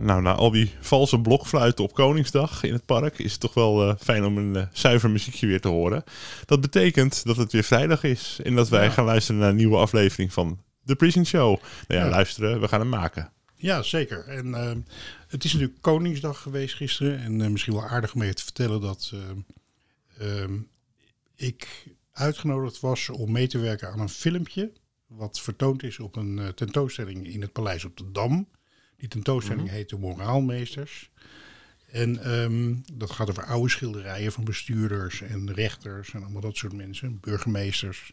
Nou, na al die valse blokfluiten op Koningsdag in het park is het toch wel eh, fijn om een eh, zuiver muziekje weer te horen. Dat betekent dat het weer vrijdag is en dat wij gaan luisteren naar een nieuwe aflevering van The Prison Show. Nou ja, Ja. luisteren, we gaan hem maken. Ja, zeker. En eh, het is natuurlijk Koningsdag geweest gisteren. En eh, misschien wel aardig om je te vertellen dat eh, ehm, ik uitgenodigd was om mee te werken aan een filmpje. Wat vertoond is op een tentoonstelling in het Paleis op de Dam. Die tentoonstelling heet De Moraalmeesters. En ehm, dat gaat over oude schilderijen van bestuurders en rechters en allemaal dat soort mensen, burgemeesters.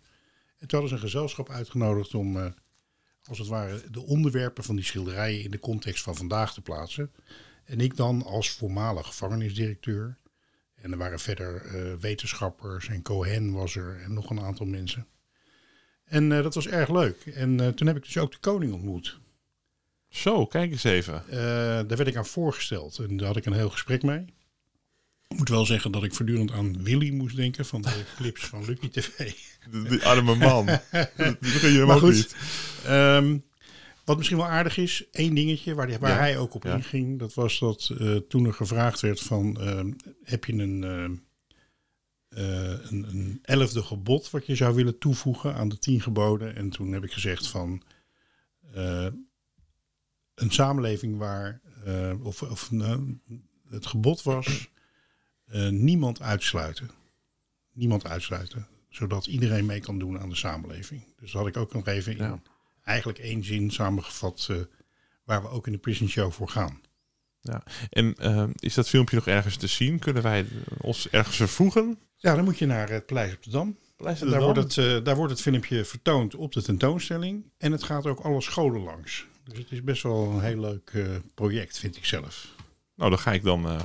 En toen hadden ze een gezelschap uitgenodigd om, eh, als het ware, de onderwerpen van die schilderijen in de context van vandaag te plaatsen. En ik dan als voormalig gevangenisdirecteur. En er waren verder eh, wetenschappers en Cohen was er en nog een aantal mensen. En eh, dat was erg leuk. En toen heb ik dus ook de koning ontmoet. Zo, kijk eens even. Eh, daar werd ik aan voorgesteld en daar had ik een heel gesprek mee. Ik moet wel zeggen dat ik voortdurend aan Willy moest denken van de clips van Lucky TV. De, die arme man. Dat gun je Maar goed, niet. Ehm, wat misschien wel aardig is, één dingetje waar, die- waar Ja, hij ook op ja. inging. Dat was dat eh, toen er gevraagd werd van, ehm, heb je een, eh, een, een elfde gebod wat je zou willen toevoegen aan de tien geboden? En toen heb ik gezegd van, een samenleving waar, eh, of, of nou, het gebod was, eh, niemand uitsluiten. Niemand uitsluiten. Zodat iedereen mee kan doen aan de samenleving. Dus dat had ik ook nog even in Ja. eigenlijk één zin samengevat eh, waar we ook in de Prison Show voor gaan. Ja. En is dat filmpje nog ergens te zien? Kunnen wij ons ergens vervoegen? Ja, dan moet je naar het Paleis op de Dam. Paleis Daar wordt, het, daar wordt het filmpje vertoond op de tentoonstelling. En het gaat ook alle scholen langs. Dus het is best wel een heel leuk eh, project, vind ik zelf. Nou, dan ga ik dan eh,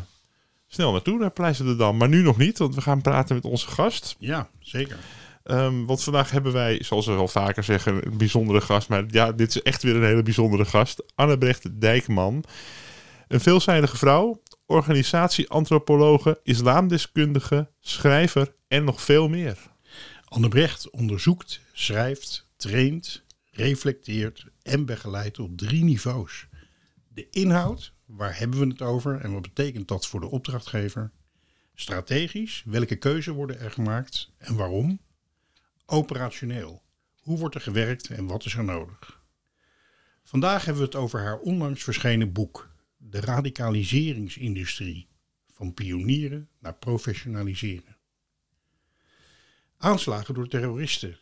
snel naartoe, naar Pleis op de Dam. Maar nu nog niet, want we gaan praten met onze gast. Ja, zeker. Ehm, want vandaag hebben wij, zoals we wel vaker zeggen, een bijzondere gast. Maar ja, dit is echt weer een hele bijzondere gast. Annebrecht Dijkman. Een veelzijdige vrouw, organisatieantropologe, islamdeskundige, schrijver en nog veel meer. Anne Brecht onderzoekt, schrijft, traint, reflecteert en begeleidt op drie niveaus. De inhoud, waar hebben we het over en wat betekent dat voor de opdrachtgever? Strategisch, welke keuzes worden er gemaakt en waarom? Operationeel, hoe wordt er gewerkt en wat is er nodig? Vandaag hebben we het over haar onlangs verschenen boek, De radicaliseringsindustrie, van pionieren naar professionaliseren. Aanslagen door terroristen.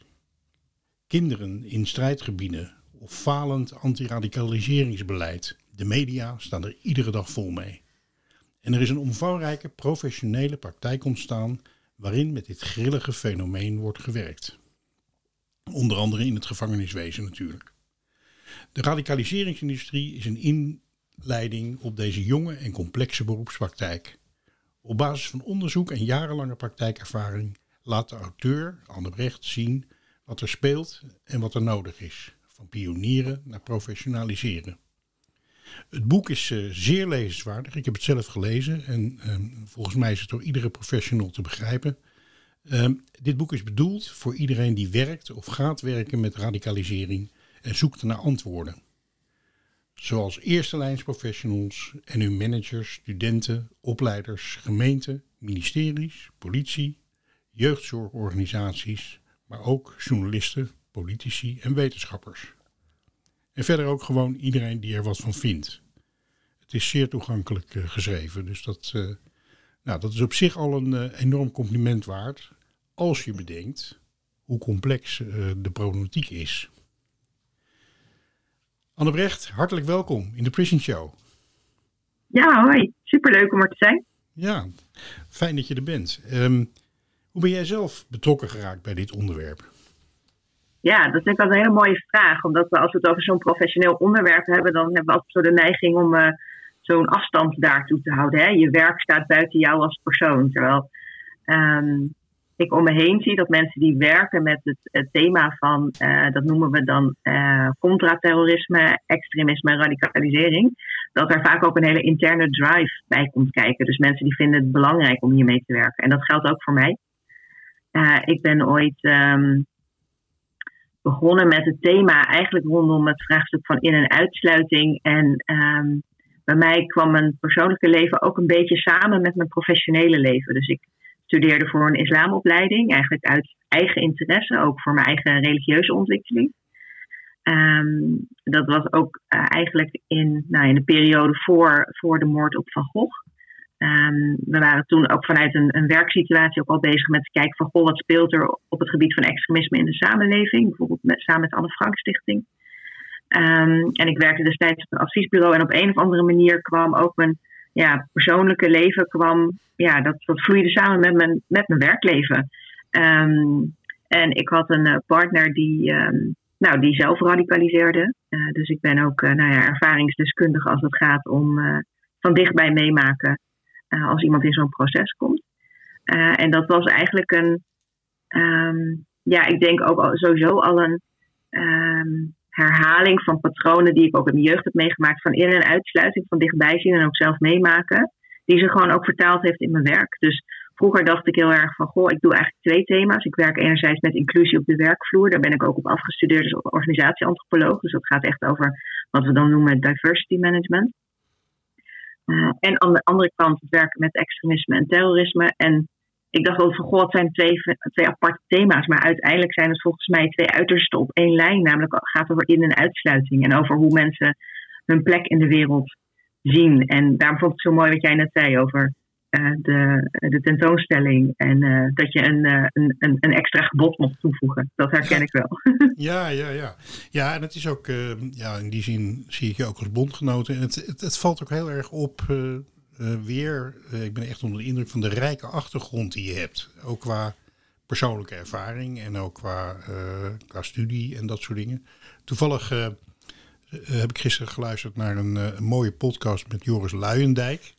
Kinderen in strijdgebieden of falend antiradicaliseringsbeleid. De media staan er iedere dag vol mee. En er is een omvangrijke professionele praktijk ontstaan waarin met dit grillige fenomeen wordt gewerkt. Onder andere in het gevangeniswezen natuurlijk. De radicaliseringsindustrie is een inleiding op deze jonge en complexe beroepspraktijk. Op basis van onderzoek en jarenlange praktijkervaring laat de auteur, Anne Brecht, zien wat er speelt en wat er nodig is. Van pionieren naar professionaliseren. Het boek is eh, zeer lezenswaardig. Ik heb het zelf gelezen en ehm, volgens mij is het door iedere professional te begrijpen. Ehm, dit boek is bedoeld voor iedereen die werkt of gaat werken met radicalisering en zoekt naar antwoorden. Zoals eerste lijns professionals en hun managers, studenten, opleiders, gemeenten, ministeries, politie, jeugdzorgorganisaties, maar ook journalisten, politici en wetenschappers. En verder ook gewoon iedereen die er wat van vindt. Het is zeer toegankelijk eh, geschreven, dus dat, eh, Nou, dat is op zich al een eh, enorm compliment waard. Als je bedenkt hoe complex de problematiek is. Anne Brecht, hartelijk welkom in de Prison Show. Ja, hoi. Superleuk om er te zijn. Ja, fijn dat je er bent. Ehm, hoe ben jij zelf betrokken geraakt bij dit onderwerp? Ja, dat altijd een hele mooie vraag. Omdat we als we het over zo'n professioneel onderwerp hebben, dan hebben we altijd zo de neiging om eh, zo'n afstand daartoe te houden. Hè? Je werk staat buiten jou als persoon. Terwijl ehm, ik om me heen zie dat mensen die werken met het, thema van, uh, dat noemen we dan uh, contraterrorisme, extremisme en radicalisering, dat er vaak ook een hele interne drive bij komt kijken. Dus mensen die vinden het belangrijk om hiermee te werken. En dat geldt ook voor mij. Uh, ik ben ooit um, begonnen met het thema eigenlijk rondom het vraagstuk van in- en uitsluiting. En um, bij mij kwam mijn persoonlijke leven ook een beetje samen met mijn professionele leven. Dus ik studeerde voor een islamopleiding, eigenlijk uit eigen interesse, ook voor mijn eigen religieuze ontwikkeling. Um, dat was ook uh, eigenlijk in, nou, in de periode voor, voor de moord op Van Gogh. Um, we waren toen ook vanuit een, een werksituatie ook al bezig met kijken van goh, wat speelt er op het gebied van extremisme in de samenleving, bijvoorbeeld met, samen met Anne Frank Stichting. Um, en ik werkte destijds op een adviesbureau en op een of andere manier kwam ook mijn ja, persoonlijke leven kwam, ja, dat, dat vloeide samen met mijn, met mijn werkleven. Um, en ik had een uh, partner die, nou, die zelf radicaliseerde. Uh, dus ik ben ook uh, nou ja, ervaringsdeskundige als het gaat om van dichtbij meemaken als iemand in zo'n proces komt. en dat was eigenlijk een, um, ja, ik denk ook sowieso al een herhaling van patronen die ik ook in mijn jeugd heb meegemaakt, van in- en uitsluiting, van dichtbij zien en ook zelf meemaken, die ze gewoon ook vertaald heeft in mijn werk. Dus vroeger dacht ik heel erg van, goh, ik doe eigenlijk twee thema's. Ik werk enerzijds met inclusie op de werkvloer, daar ben ik ook op afgestudeerd als organisatieantropoloog. Dus dat gaat echt over wat we dan noemen diversity management. En aan de andere kant het werken met extremisme en terrorisme. En ik dacht van, goh, het zijn twee, twee aparte thema's. Maar uiteindelijk zijn het volgens mij twee uitersten op één lijn. Namelijk het gaat over in- en uitsluiting. En over hoe mensen hun plek in de wereld zien. En daarom vond ik het zo mooi wat jij net zei over de, de tentoonstelling. En uh, dat je een, uh, een, een, een extra gebod mocht toevoegen. Dat herken ja. ik wel. ja, ja, ja. Ja, en het is ook, ja, in die zin zie ik je ook als bondgenoten. En het, het, het valt ook heel erg op uh, weer, ik ben echt onder de indruk van de rijke achtergrond die je hebt. Ook qua persoonlijke ervaring en ook qua, qua studie en dat soort dingen. Toevallig heb ik gisteren geluisterd naar een, een, mooie podcast met Joris Luijendijk.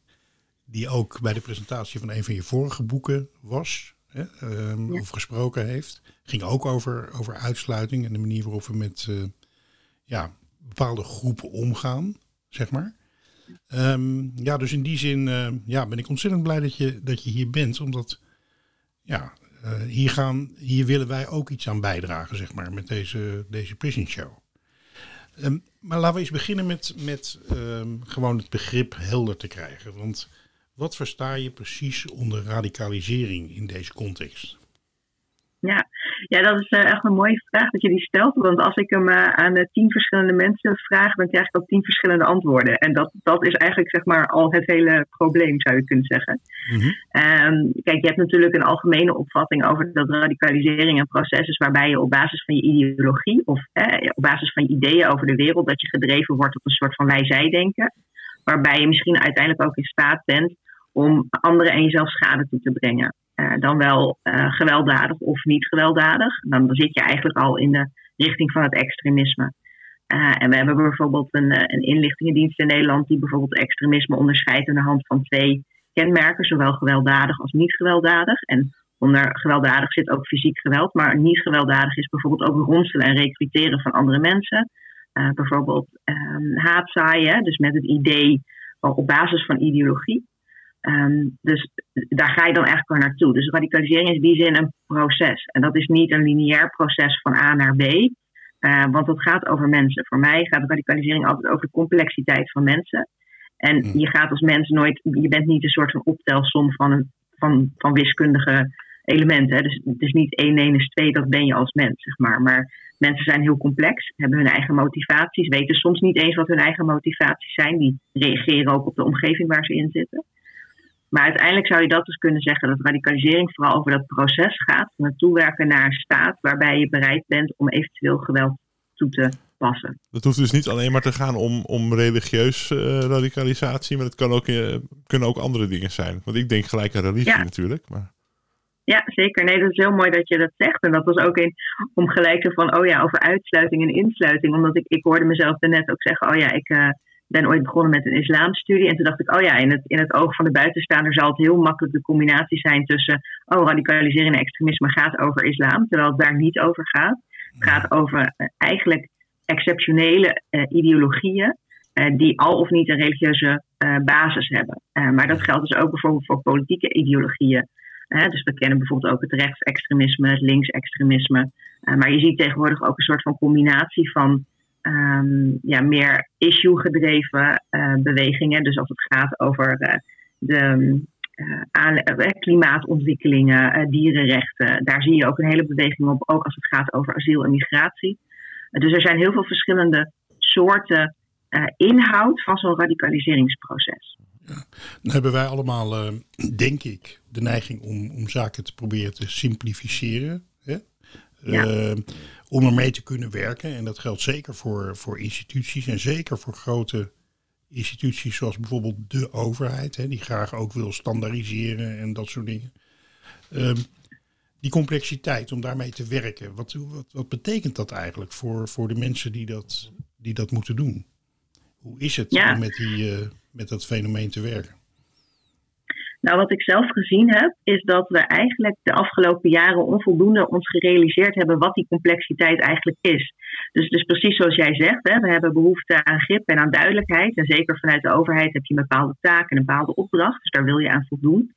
Die ook bij de presentatie van een van je vorige boeken was. Hè, um, ja. Of gesproken heeft. Ging ook over, over uitsluiting en de manier waarop we met ja, bepaalde groepen omgaan, zeg maar. Um, ja, dus in die zin uh, ja, ben ik ontzettend blij dat je, dat je hier bent. Omdat ja, uh, hier, gaan, hier willen wij ook iets aan bijdragen, zeg maar, met deze, deze prison show. Um, maar laten we eens beginnen met, met um, gewoon het begrip helder te krijgen. Want wat versta je precies onder radicalisering in deze context? Ja, ja dat is uh, echt een mooie vraag dat je die stelt. Want als ik hem uh, aan uh, tien verschillende mensen vraag, dan krijg ik ook tien verschillende antwoorden. En dat, dat is eigenlijk zeg maar al het hele probleem, zou je kunnen zeggen. Mm-hmm. Um, kijk, je hebt natuurlijk een algemene opvatting over dat radicalisering een proces is waarbij je op basis van je ideologie of op basis van je ideeën over de wereld, dat je gedreven wordt tot een soort van wij-zij-denken. Waarbij je misschien uiteindelijk ook in staat bent om anderen en jezelf schade toe te brengen. Uh, dan wel uh, gewelddadig of niet gewelddadig. Dan, zit je eigenlijk al in de richting van het extremisme. Uh, en we hebben bijvoorbeeld een, een, inlichtingendienst in Nederland die bijvoorbeeld extremisme onderscheidt aan de hand van twee kenmerken, zowel gewelddadig als niet gewelddadig. En onder gewelddadig zit ook fysiek geweld, maar niet gewelddadig is bijvoorbeeld ook ronselen en recruteren van andere mensen. Bijvoorbeeld um, haatzaaien, dus met het idee op basis van ideologie. Um, dus daar ga je dan eigenlijk wel naartoe. Dus radicalisering is in die zin een proces. En dat is niet een lineair proces van A naar B. Uh, want het gaat over mensen. Voor mij gaat radicalisering altijd over de complexiteit van mensen. En je gaat als mens nooit, je bent niet een soort van optelsom van, een, van, van wiskundige elementen. Hè. Dus het is niet 1 1 is 2, dat ben je als mens, zeg maar. Maar mensen zijn heel complex, hebben hun eigen motivaties, weten soms niet eens wat hun eigen motivaties zijn. Die reageren ook op de omgeving waar ze in zitten. Maar uiteindelijk zou je dat dus kunnen zeggen dat radicalisering vooral over dat proces gaat, van het toewerken naar een staat waarbij je bereid bent om eventueel geweld toe te passen. Dat hoeft dus niet alleen maar te gaan om, om religieus uh, radicalisatie, maar het kan ook, uh, kunnen ook andere dingen zijn. Want ik denk gelijk aan religie Ja. natuurlijk. Maar Ja, zeker. Nee, dat is heel mooi dat je dat zegt. En dat was ook in, om gelijk zo van, oh ja, over uitsluiting en insluiting. Omdat ik, ik hoorde mezelf daarnet ook zeggen, oh ja, ik eh, ben ooit begonnen met een islamstudie. En toen dacht ik, oh ja, in het, in het oog van de buitenstaander zal het heel makkelijk de combinatie zijn tussen, oh, radicalisering en extremisme gaat over islam. Terwijl het daar niet over gaat. Het gaat over eh, eigenlijk exceptionele eh, ideologieën. die al of niet een religieuze basis hebben. Maar dat geldt dus ook bijvoorbeeld voor politieke ideologieën. Dus we kennen bijvoorbeeld ook het rechtsextremisme, het linksextremisme. Uh, maar je ziet tegenwoordig ook een soort van combinatie van ehm, ja, meer issue-gedreven uh, bewegingen. Dus als het gaat over uh, de klimaatontwikkelingen, dierenrechten, daar zie je ook een hele beweging op, ook als het gaat over asiel en migratie. dus er zijn heel veel verschillende soorten inhoud van zo'n radicaliseringsproces. Ja. Dan hebben wij allemaal, uh, denk ik, de neiging om, om zaken te proberen te simplificeren. Hè? Ja. Uh, om ermee te kunnen werken. En dat geldt zeker voor, voor instituties en zeker voor grote instituties zoals bijvoorbeeld de overheid. Hè, die graag ook wil standaardiseren en dat soort dingen. Um, die complexiteit om daarmee te werken, wat, wat, wat betekent dat eigenlijk voor, voor de mensen die dat, die dat moeten doen? Hoe is het ja. om met, die, uh, met dat fenomeen te werken? Nou, wat ik zelf gezien heb, is dat we eigenlijk de afgelopen jaren onvoldoende ons gerealiseerd hebben wat die complexiteit eigenlijk is. Dus, dus precies zoals jij zegt, hè, we hebben behoefte aan grip en aan duidelijkheid. En zeker vanuit de overheid heb je een bepaalde taak en een bepaalde opdracht, dus daar wil je aan voldoen.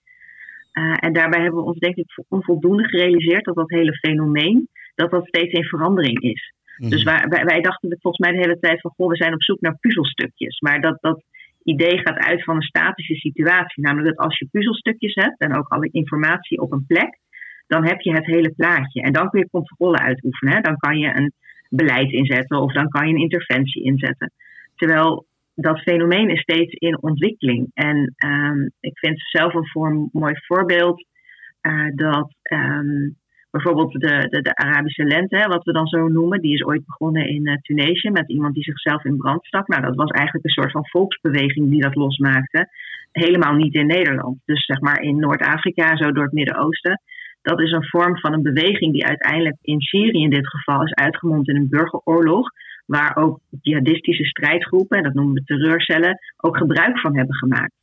Uh, en daarbij hebben we ons denk ik onvoldoende gerealiseerd dat dat hele fenomeen, dat dat steeds in verandering is. Mm. Dus wij, wij, dachten volgens mij de hele tijd van, goh, we zijn op zoek naar puzzelstukjes. Maar dat, dat idee gaat uit van een statische situatie. Namelijk dat als je puzzelstukjes hebt en ook alle informatie op een plek, dan heb je het hele plaatje. En dan kun je controle uitoefenen. Dan kan je een beleid inzetten of dan kan je een interventie inzetten. Terwijl dat fenomeen is steeds in ontwikkeling. En um, ik vind zelf een voor, mooi voorbeeld uh, dat um, bijvoorbeeld de, de, de, Arabische lente, hè, wat we dan zo noemen, die is ooit begonnen in uh, Tunesië met iemand die zichzelf in brand stak. Nou, dat was eigenlijk een soort van volksbeweging die dat losmaakte. Helemaal niet in Nederland. Dus zeg maar in Noord-Afrika, zo door het Midden-Oosten. Dat is een vorm van een beweging die uiteindelijk in Syrië in dit geval is uitgemond in een burgeroorlog. Waar ook jihadistische strijdgroepen, en dat noemen we terreurcellen, ook gebruik van hebben gemaakt.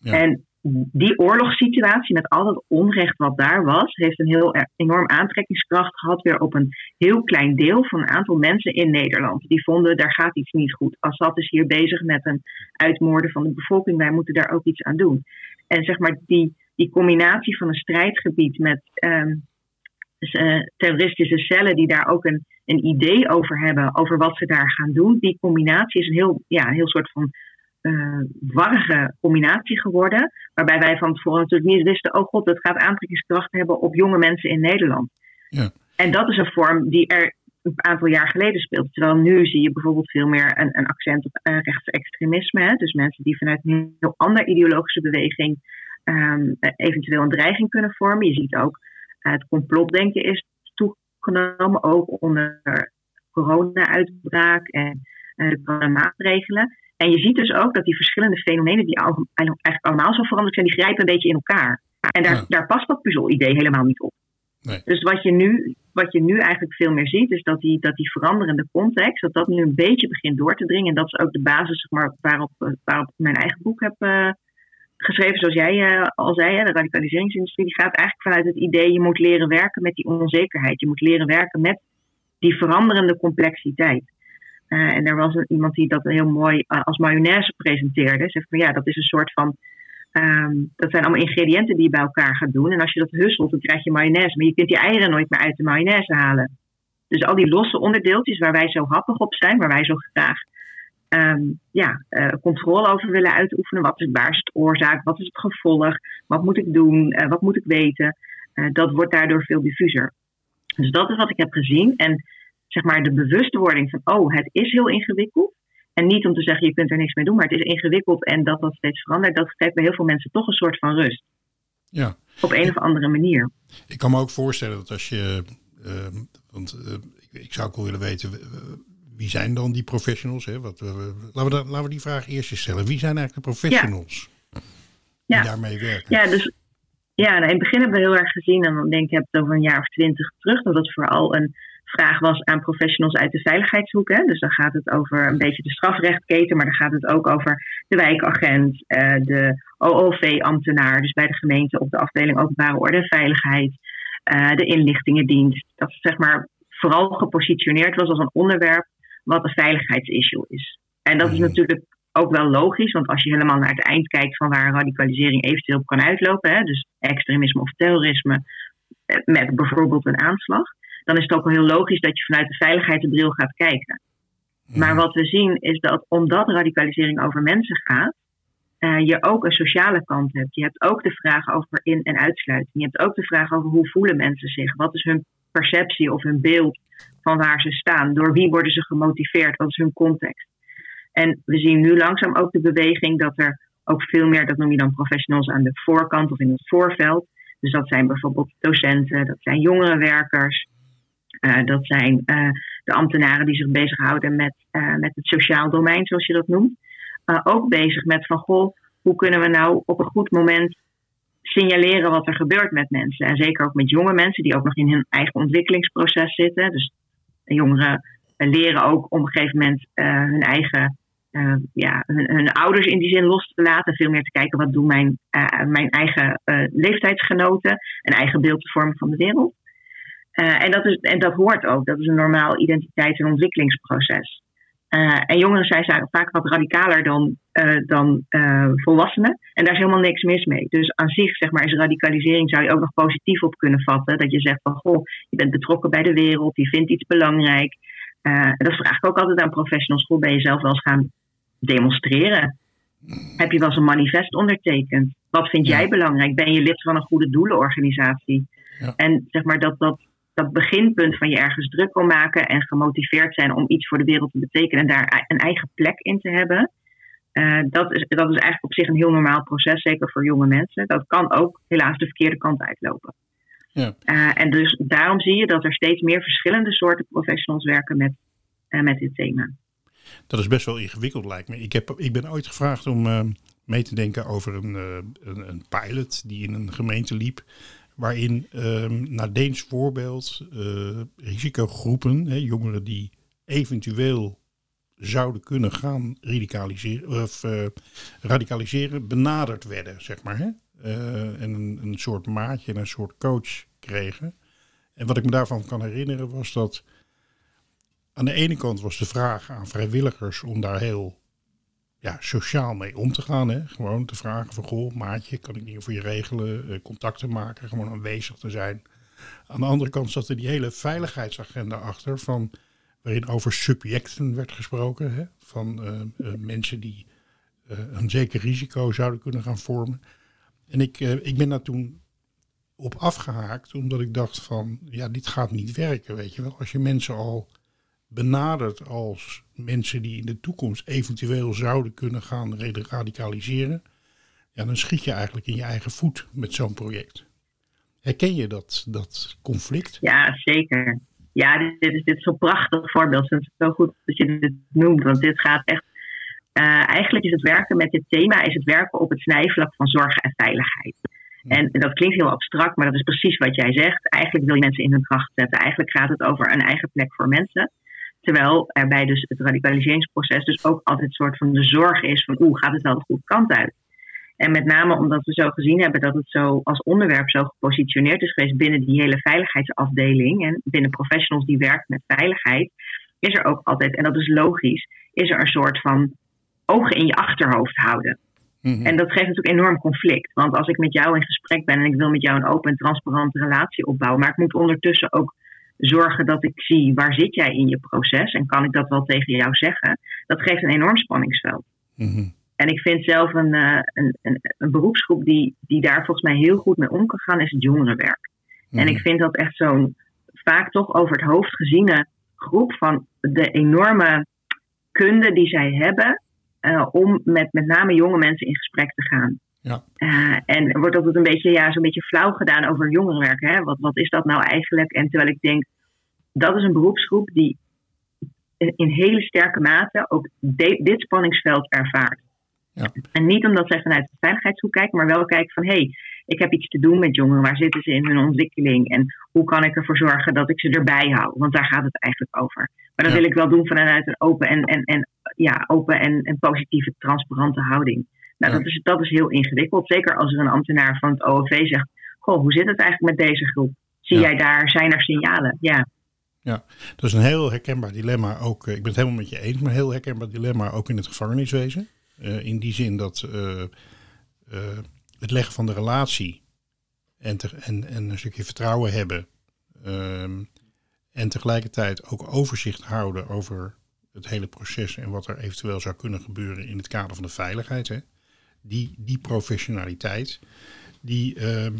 Ja. En die oorlogssituatie met al dat onrecht wat daar was, heeft een heel enorm aantrekkingskracht gehad weer op een heel klein deel van een aantal mensen in Nederland. Die vonden, daar gaat iets niet goed. Assad is hier bezig met een uitmoorden van de bevolking, wij moeten daar ook iets aan doen. En zeg maar die, die combinatie van een strijdgebied met um, dus, uh, terroristische cellen die daar ook een, een idee over hebben, over wat ze daar gaan doen, die combinatie is een heel, ja, een heel soort van uh, warrige combinatie geworden. Waarbij wij van tevoren natuurlijk niet wisten: oh god, het gaat aantrekkingskracht hebben op jonge mensen in Nederland. Ja. En dat is een vorm die er een aantal jaar geleden speelde. Terwijl nu zie je bijvoorbeeld veel meer een, een accent op uh, rechtsextremisme. Hè? Dus mensen die vanuit een heel andere ideologische beweging um, eventueel een dreiging kunnen vormen. Je ziet ook uh, het complotdenken is toegenomen, ook onder corona-uitbraak en de maatregelen. En je ziet dus ook dat die verschillende fenomenen, die eigenlijk allemaal zo veranderd zijn, die grijpen een beetje in elkaar. En daar, ja. daar past dat puzzel-idee helemaal niet op. Nee. Dus wat je, nu, wat je nu eigenlijk veel meer ziet, is dat die, dat die veranderende context, dat dat nu een beetje begint door te dringen. En dat is ook de basis zeg maar, waarop, waarop ik mijn eigen boek heb uh, geschreven, zoals jij uh, al zei. Hè, de radicaliseringsindustrie die gaat eigenlijk vanuit het idee, je moet leren werken met die onzekerheid. Je moet leren werken met die veranderende complexiteit. Uh, en er was iemand die dat heel mooi uh, als mayonaise presenteerde. Zegt van ja, dat is een soort van. Um, dat zijn allemaal ingrediënten die je bij elkaar gaat doen. En als je dat husselt, dan krijg je mayonaise. Maar je kunt die eieren nooit meer uit de mayonaise halen. Dus al die losse onderdeeltjes waar wij zo happig op zijn, waar wij zo graag um, ja, uh, controle over willen uitoefenen. Wat is, waar is het oorzaak? Wat is het gevolg? Wat moet ik doen? wat moet ik weten? dat wordt daardoor veel diffuser. Dus dat is wat ik heb gezien. En zeg maar de bewustwording van, oh, het is heel ingewikkeld, En niet om te zeggen, je kunt er niks mee doen, maar het is ingewikkeld en dat dat steeds verandert. Dat geeft bij heel veel mensen toch een soort van rust. Ja. Op een of andere manier. Ik kan me ook voorstellen dat als je, uh, want uh, ik, ik, zou ook wel willen weten, wie zijn dan die professionals? Hè? Wat, laten, we laten we die vraag eerst eens stellen. Wie zijn eigenlijk de professionals ja. die ja. daarmee werken? Ja, dus ja, nou, in het begin hebben we heel erg gezien, en dan denk ik, heb het over een jaar of twintig terug, dat het vooral een vraag was aan professionals uit de veiligheidshoek. Hè? Dus dan gaat het over een beetje de strafrechtketen, maar dan gaat het ook over de wijkagent, uh, de OOV-ambtenaar, dus bij de gemeente op de afdeling openbare orde en veiligheid, uh, de inlichtingendienst. Dat zeg maar vooral gepositioneerd was als een onderwerp wat een veiligheidsissue is. En dat is natuurlijk ook wel logisch, want als je helemaal naar het eind kijkt van waar radicalisering eventueel op kan uitlopen, hè, dus extremisme of terrorisme, met bijvoorbeeld een aanslag, dan is het ook wel heel logisch dat je vanuit de veiligheidsbril gaat kijken. Maar wat we zien is dat omdat radicalisering over mensen gaat, uh, je ook een sociale kant hebt. Je hebt ook de vraag over in- en uitsluiting. Je hebt ook de vraag over hoe voelen mensen zich? Wat is hun perceptie of hun beeld van waar ze staan? Door wie worden ze gemotiveerd? Wat is hun context? En we zien nu langzaam ook de beweging dat er ook veel meer, dat noem je dan professionals aan de voorkant of in het voorveld. Dus dat zijn bijvoorbeeld docenten, dat zijn jongerenwerkers, dat zijn uh, de ambtenaren die zich bezighouden met, uh, met het sociaal domein, zoals je dat noemt. ook bezig met van goh, hoe kunnen we nou op een goed moment signaleren wat er gebeurt met mensen. En zeker ook met jonge mensen die ook nog in hun eigen ontwikkelingsproces zitten. Dus jongeren leren ook op een gegeven moment hun eigen ja, hun, hun, ouders in die zin los te laten. Veel meer te kijken wat doen mijn, mijn eigen leeftijdsgenoten. Een eigen beeld te vormen van de wereld. En, dat is, en dat hoort ook. Dat is een normaal identiteits- en ontwikkelingsproces. en jongeren zijn vaak wat radicaler dan, dan volwassenen. En daar is helemaal niks mis mee. Dus aan zich zeg maar, is radicalisering zou je ook nog positief op kunnen vatten. Dat je zegt van goh, je bent betrokken bij de wereld, je vindt iets belangrijk. dat vraag ik ook altijd aan professionals. Hoe ben je zelf wel eens gaan demonstreren? Heb je wel eens een manifest ondertekend? Wat vind jij belangrijk? Ben je lid van een goede doelenorganisatie? Ja. En zeg maar dat, dat, dat beginpunt van je ergens druk om maken en gemotiveerd zijn om iets voor de wereld te betekenen en daar een eigen plek in te hebben. Uh, dat, is, dat is eigenlijk op zich een heel normaal proces, zeker voor jonge mensen. Dat kan ook helaas de verkeerde kant uitlopen. Ja. Uh, en dus daarom zie je dat er steeds meer verschillende soorten professionals werken met, uh, met dit thema. Dat is best wel ingewikkeld, lijkt me. Ik, heb, ik ben ooit gevraagd om mee te denken over een, een, een, pilot die in een gemeente liep. Waarin uh, naar Deens voorbeeld uh, risicogroepen, hè, jongeren die eventueel zouden kunnen gaan radicaliseren, of, uh, radicaliseren benaderd werden, zeg maar. Hè? en een, een soort maatje en een soort coach kregen. En wat ik me daarvan kan herinneren was dat aan de ene kant was de vraag aan vrijwilligers om daar heel ja, sociaal mee om te gaan. Hè? Gewoon te vragen van, goh, maatje, kan ik niet voor je regelen? Uh, contacten maken, gewoon aanwezig te zijn. Aan de andere kant zat er die hele veiligheidsagenda achter, van, waarin over subjecten werd gesproken. Hè? Van uh, uh, mensen die een zeker risico zouden kunnen gaan vormen. En ik, ik ben daar toen op afgehaakt, omdat ik dacht van, ja, dit gaat niet werken, weet je wel. Als je mensen al benaderd als mensen die in de toekomst eventueel zouden kunnen gaan radicaliseren, ja, dan schiet je eigenlijk in je eigen voet met zo'n project. Herken je dat, dat conflict? Ja, zeker. Ja, dit is, dit zo'n prachtig voorbeeld. Het is zo goed dat je dit noemt, want dit gaat echt. Uh, eigenlijk is het werken met dit thema is het werken op het snijvlak van zorg en veiligheid. En dat klinkt heel abstract, maar dat is precies wat jij zegt. Eigenlijk wil je mensen in hun kracht zetten. Eigenlijk gaat het over een eigen plek voor mensen. Terwijl er bij dus het radicaliseringsproces dus ook altijd een soort van de zorg is van oeh, gaat het wel de goede kant uit? En met name omdat we zo gezien hebben dat het zo als onderwerp zo gepositioneerd is geweest binnen die hele veiligheidsafdeling en binnen professionals die werken met veiligheid, is er ook altijd, en dat is logisch, is er een soort van ogen in je achterhoofd houden. Mm-hmm. En dat geeft natuurlijk enorm conflict. Want als ik met jou in gesprek ben en ik wil met jou een open en transparante relatie opbouwen, maar ik moet ondertussen ook zorgen dat ik zie waar zit jij in je proces en kan ik dat wel tegen jou zeggen, dat geeft een enorm spanningsveld. Mm-hmm. En ik vind zelf een, uh, een, een, een, beroepsgroep die, die daar volgens mij heel goed mee om kan gaan, is het jongerenwerk. Mm-hmm. En ik vind dat echt zo'n vaak toch over het hoofd geziene groep van de enorme kunde die zij hebben eh, om met met name jonge mensen in gesprek te gaan. Ja. Uh, en er wordt altijd een beetje, ja, zo'n beetje flauw gedaan over jongerenwerk. Hè? Wat, wat is dat nou eigenlijk? En terwijl ik denk, dat is een beroepsgroep die in hele sterke mate ook de, dit spanningsveld ervaart. Ja. En niet omdat zij vanuit de veiligheidshoek kijken, maar wel kijken van hé, hey, ik heb iets te doen met jongeren. Waar zitten ze in hun ontwikkeling? En hoe kan ik ervoor zorgen dat ik ze erbij hou? Want daar gaat het eigenlijk over. Maar dat Ja. wil ik wel doen vanuit een open en, en, en, ja, open en, en positieve, transparante houding. Nou, Ja. dat, is, dat is heel ingewikkeld. Zeker als er een ambtenaar van het OLV zegt: Goh, hoe zit het eigenlijk met deze groep? Zie Ja. jij daar, zijn er signalen? Ja. Dat is een heel herkenbaar dilemma ook. eh, Ik ben het helemaal met je eens, maar een heel herkenbaar dilemma ook in het gevangeniswezen. Eh, in die zin dat eh, het leggen van de relatie en, te- en, en een stukje vertrouwen hebben. ehm, en tegelijkertijd ook overzicht houden over het hele proces en wat er eventueel zou kunnen gebeuren in het kader van de veiligheid. Hè. Die, die professionaliteit, die, ehm,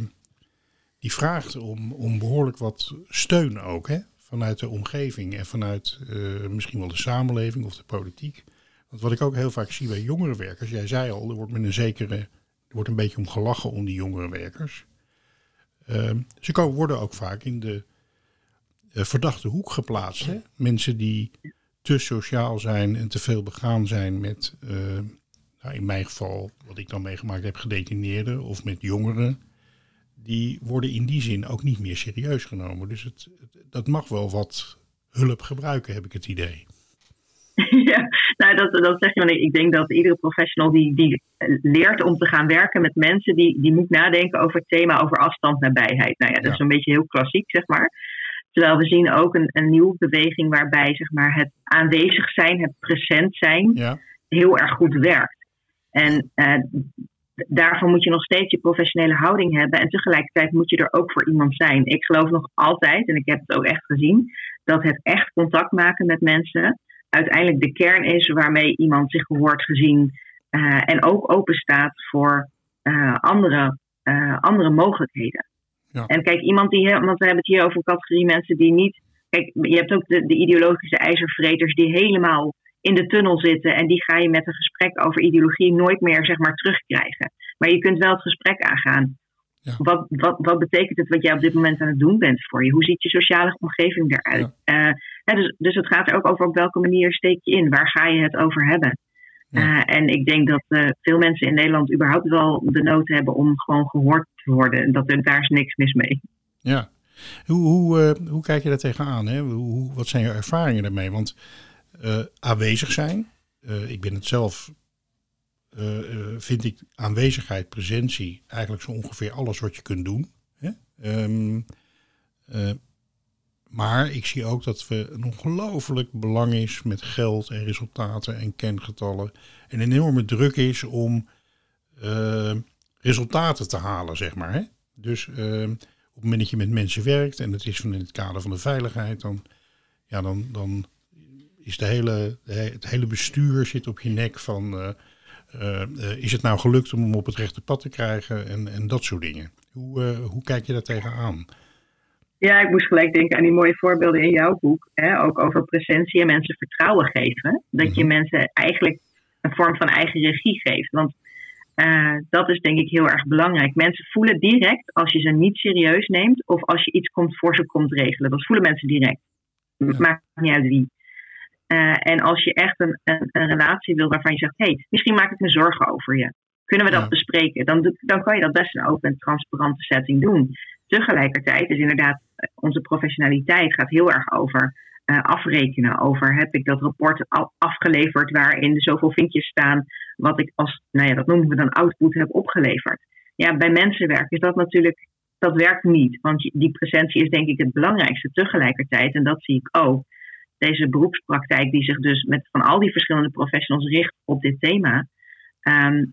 die vraagt om, om behoorlijk wat steun ook. Hè? Vanuit de omgeving en vanuit eh, misschien wel de samenleving of de politiek. Want wat ik ook heel vaak zie bij jongerenwerkers, jij zei al, er wordt met een zekere, er wordt een beetje om gelachen om die jongerenwerkers. Ehm, ze ko- worden ook vaak in de eh, verdachte hoek geplaatst. Hè? Mensen die te sociaal zijn en te veel begaan zijn met, eh, in mijn geval, wat ik dan meegemaakt heb, gedetineerden of met jongeren. Die worden in die zin ook niet meer serieus genomen. Dus het, dat mag wel wat hulp gebruiken, heb ik het idee. ja, nou, dat, dat zeg je. Want ik, denk dat iedere professional die, die leert om te gaan werken met mensen, die, die moet nadenken over het thema over afstand, nabijheid. Nou ja, dat is een beetje heel klassiek, zeg maar. Terwijl we zien ook een, een nieuwe beweging waarbij zeg maar, het aanwezig zijn, het present zijn, Ja, heel erg goed werkt. En eh, daarvoor moet je nog steeds je professionele houding hebben. En tegelijkertijd moet je er ook voor iemand zijn. Ik geloof nog altijd, en ik heb het ook echt gezien, dat het echt contact maken met mensen uiteindelijk de kern is waarmee iemand zich gehoord gezien eh, en ook open staat voor eh, andere, andere mogelijkheden. Ja. En kijk, iemand die, want we hebben het hier over een categorie mensen die niet. Kijk, je hebt ook de, de ideologische ijzervreters die helemaal in de tunnel zitten en die ga je met een gesprek over ideologie nooit meer zeg maar terugkrijgen. Maar je kunt wel het gesprek aangaan. Ja. Wat, wat, wat betekent het wat jij op dit moment aan het doen bent voor je? Hoe ziet je sociale omgeving eruit? Eh, dus, dus het gaat er ook over op welke manier steek je in? Waar ga je het over hebben? Eh, en ik denk dat eh, veel mensen in Nederland überhaupt wel de nood hebben om gewoon gehoord te worden. En dat er, daar is niks mis mee. ja. Hoe, hoe, hoe kijk je daar tegenaan? Hè? Hoe, wat zijn je ervaringen daarmee? Want aanwezig zijn, eh, ik ben het zelf, eh, eh, vind ik aanwezigheid, presentie, eigenlijk zo ongeveer alles wat je kunt doen. Hè? Ehm, eh, maar ik zie ook dat we een ongelooflijk belang is met geld en resultaten en kengetallen. En een enorme druk is om eh, resultaten te halen, zeg maar. Hè? Dus ehm, op het moment dat je met mensen werkt en het is van in het kader van de veiligheid, dan, ja, dan, dan is de hele, het hele bestuur zit op je nek van eh, eh, is het nou gelukt om hem op het rechte pad te krijgen en, en dat soort dingen. Hoe, eh, hoe kijk je daar tegenaan? Ja, ik moest gelijk denken aan die mooie voorbeelden in jouw boek. Hè? Ook over presentie en mensen vertrouwen geven. Dat je mensen eigenlijk een vorm van eigen regie geeft. Want dat is denk ik heel erg belangrijk. Mensen voelen direct als je ze niet serieus neemt of als je iets komt voor ze komt regelen. Dat voelen mensen direct. Ja. Maakt niet uit wie. Eh, en als je echt een, een, een relatie wil waarvan je zegt: hé, hey, misschien maak ik me zorgen over je. Kunnen we dat Ja. bespreken? Dan, dan kan je dat best in een open en transparante setting doen. Tegelijkertijd is inderdaad eh, onze professionaliteit gaat heel erg over eh, afrekenen. Over heb ik dat rapport al afgeleverd waarin er zoveel vinkjes staan. Wat ik als, nou ja, dat noemen we dan output heb opgeleverd. Ja, bij mensenwerk is dat natuurlijk, dat werkt niet. Want die presentie is denk ik het belangrijkste tegelijkertijd. En dat zie ik ook. Deze beroepspraktijk die zich dus met van al die verschillende professionals richt op dit thema. ehm,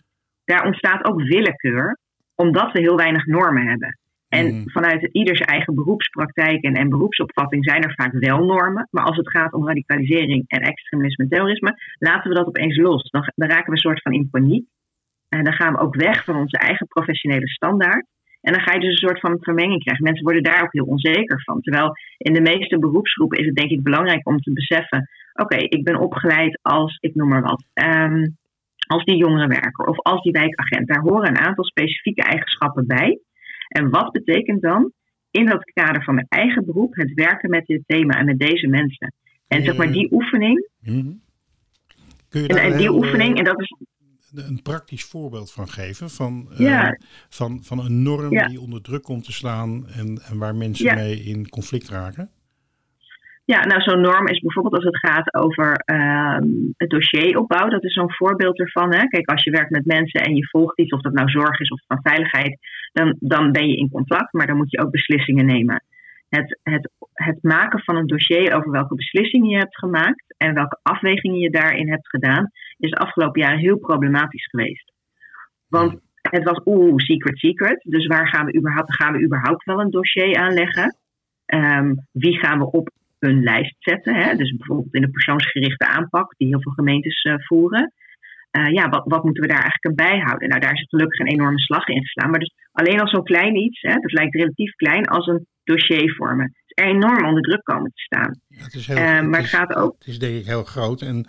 daar ontstaat ook willekeur, omdat we heel weinig normen hebben. En Mhm. vanuit ieders eigen beroepspraktijk en, en beroepsopvatting zijn er vaak wel normen. Maar als het gaat om radicalisering en extremisme en terrorisme, laten we dat opeens los. Dan, dan raken we een soort van in paniek. En dan gaan we ook weg van onze eigen professionele standaard. En dan ga je dus een soort van vermenging krijgen. Mensen worden daar ook heel onzeker van. Terwijl in de meeste beroepsgroepen is het denk ik belangrijk om te beseffen: oké, ik ben opgeleid als, ik noem maar wat, ehm, als die jongerenwerker of als die wijkagent. Daar horen een aantal specifieke eigenschappen bij. En wat betekent dan in dat kader van mijn eigen beroep het werken met dit thema en met deze mensen? En zeg maar die oefening. Mhm. Kun je En, die heel, oefening, eh, en dat is een praktisch voorbeeld van geven? Van, eh, van, van een norm Ja. die onder druk komt te staan en, en waar mensen Ja. mee in conflict raken? Ja, nou zo'n norm is bijvoorbeeld als het gaat over ehm, het dossieropbouw. Dat is zo'n voorbeeld ervan. Hè. Kijk, als je werkt met mensen en je volgt iets, of dat nou zorg is of van veiligheid, dan, dan ben je in contact, maar dan moet je ook beslissingen nemen. Het, het, het maken van een dossier over welke beslissingen je hebt gemaakt en welke afwegingen je daarin hebt gedaan, is de afgelopen jaren heel problematisch geweest. Want het was oeh, secret, secret. Dus waar gaan we überhaupt, gaan we überhaupt wel een dossier aanleggen? Ehm, wie gaan we op een lijst zetten? Hè? Dus bijvoorbeeld in de persoonsgerichte aanpak, die heel veel gemeentes eh, voeren. Eh, ja, wat, wat moeten we daar eigenlijk aan bijhouden? Nou, daar is gelukkig een enorme slag in geslaan. Maar dus alleen al zo'n klein iets, hè, dat lijkt relatief klein, als een dossier vormen. Het is enorm onder druk komen te staan. Ja, het is heel, Eh, maar het is, gaat ook. Het is denk ik heel groot. En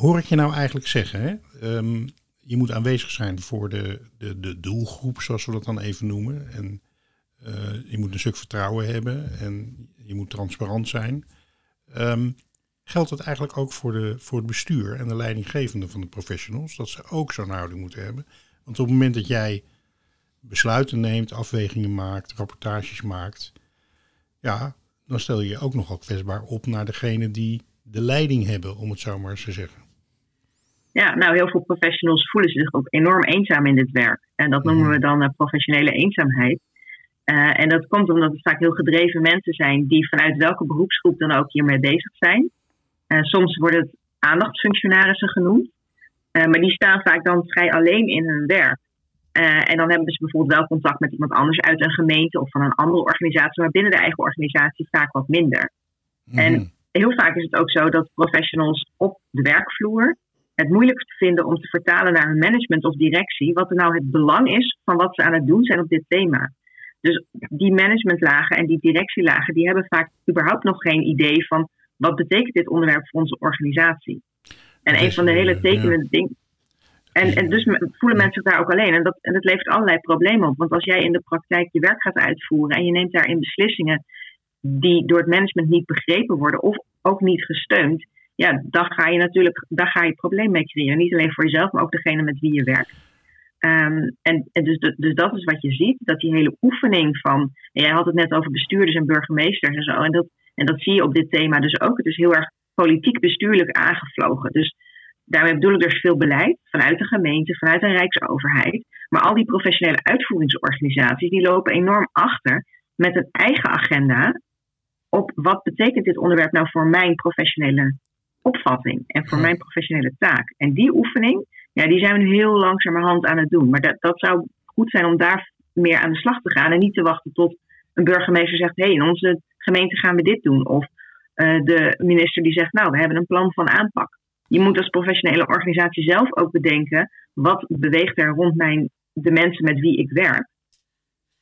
hoor ik je nou eigenlijk zeggen, hè? ehm, je moet aanwezig zijn voor de, de, de doelgroep, zoals we dat dan even noemen. En eh, je moet een stuk vertrouwen hebben en je moet transparant zijn. Ehm, geldt dat eigenlijk ook voor, de, voor het bestuur en de leidinggevende van de professionals? Dat ze ook zo'n houding moeten hebben? Want op het moment dat jij besluiten neemt, afwegingen maakt, rapportages maakt, ja, dan stel je je ook nogal kwetsbaar op naar degene die de leiding hebben, om het zo maar eens te zeggen. Ja, nou, heel veel professionals voelen zich ook enorm eenzaam in dit werk. En dat noemen we dan eh, professionele eenzaamheid. Eh, en dat komt omdat het vaak heel gedreven mensen zijn die vanuit welke beroepsgroep dan ook hiermee bezig zijn. Eh, soms worden het aandachtsfunctionarissen genoemd, Eh, maar die staan vaak dan vrij alleen in hun werk. Eh, en dan hebben ze bijvoorbeeld wel contact met iemand anders uit een gemeente of van een andere organisatie, maar binnen de eigen organisatie vaak wat minder. En Mhm. heel vaak is het ook zo dat professionals op de werkvloer het moeilijkst vinden om te vertalen naar hun management of directie wat er nou het belang is van wat ze aan het doen zijn op dit thema. Dus die managementlagen en die directielagen, die hebben vaak überhaupt nog geen idee van wat betekent dit onderwerp voor onze organisatie. En een van de hele eh, tekenende dingen. En, en dus voelen mensen zich daar ook alleen. En dat, en dat levert allerlei problemen op. Want als jij in de praktijk je werk gaat uitvoeren en je neemt daarin beslissingen die door het management niet begrepen worden of ook niet gesteund, ja, dan ga je natuurlijk daar ga je probleem mee creëren. Niet alleen voor jezelf, maar ook degene met wie je werkt. Ehm, en en dus, dus dat is wat je ziet, dat die hele oefening van, en jij had het net over bestuurders en burgemeesters en zo, en dat, en dat zie je op dit thema dus ook. Het is heel erg politiek bestuurlijk aangevlogen. Dus daarmee bedoel ik dus veel beleid vanuit de gemeente, vanuit de Rijksoverheid. Maar al die professionele uitvoeringsorganisaties, die lopen enorm achter met een eigen agenda op wat betekent dit onderwerp nou voor mijn professionele opvatting en voor mijn professionele taak. En die oefening, ja, die zijn we nu heel langzamerhand aan het doen. Maar dat, dat zou goed zijn om daar meer aan de slag te gaan en niet te wachten tot een burgemeester zegt, hé, hey, in onze gemeente gaan we dit doen. Of eh, de minister die zegt, nou, we hebben een plan van aanpak. Je moet als professionele organisatie zelf ook bedenken, wat beweegt er rond mijn, de mensen met wie ik werk?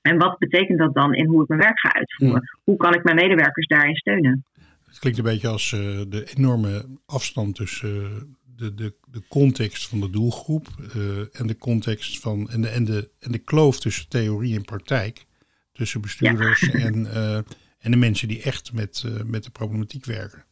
En wat betekent dat dan in hoe ik mijn werk ga uitvoeren? Hoe kan ik mijn medewerkers daarin steunen? Het klinkt een beetje als eh, de enorme afstand tussen eh, de, de, de context van de doelgroep en de context van en de, en, de, en de kloof tussen theorie en praktijk. Tussen bestuurders en, en de mensen die echt met, eh, met de problematiek werken.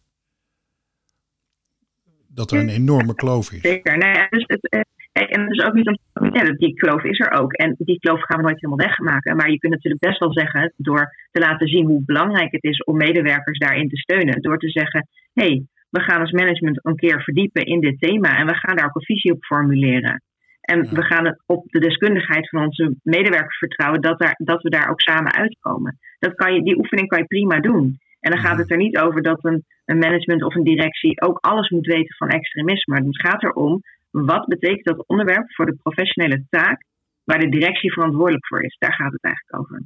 Dat er een enorme kloof is. Zeker. Ja, dus het, eh, en het is ook niet om. Ja, die kloof is er ook. En die kloof gaan we nooit helemaal wegmaken. Maar je kunt natuurlijk best wel zeggen, door te laten zien hoe belangrijk het is om medewerkers daarin te steunen. Door te zeggen: hé, hey, we gaan als management een keer verdiepen in dit thema. En we gaan daar ook een visie op formuleren. En Ja. we gaan het op de deskundigheid van onze medewerkers vertrouwen dat, daar, dat we daar ook samen uitkomen. Dat kan je, die oefening kan je prima doen. En dan gaat het er niet over dat een, een management of een directie ook alles moet weten van extremisme. Maar het gaat erom wat betekent dat onderwerp voor de professionele taak waar de directie verantwoordelijk voor is. Daar gaat het eigenlijk over.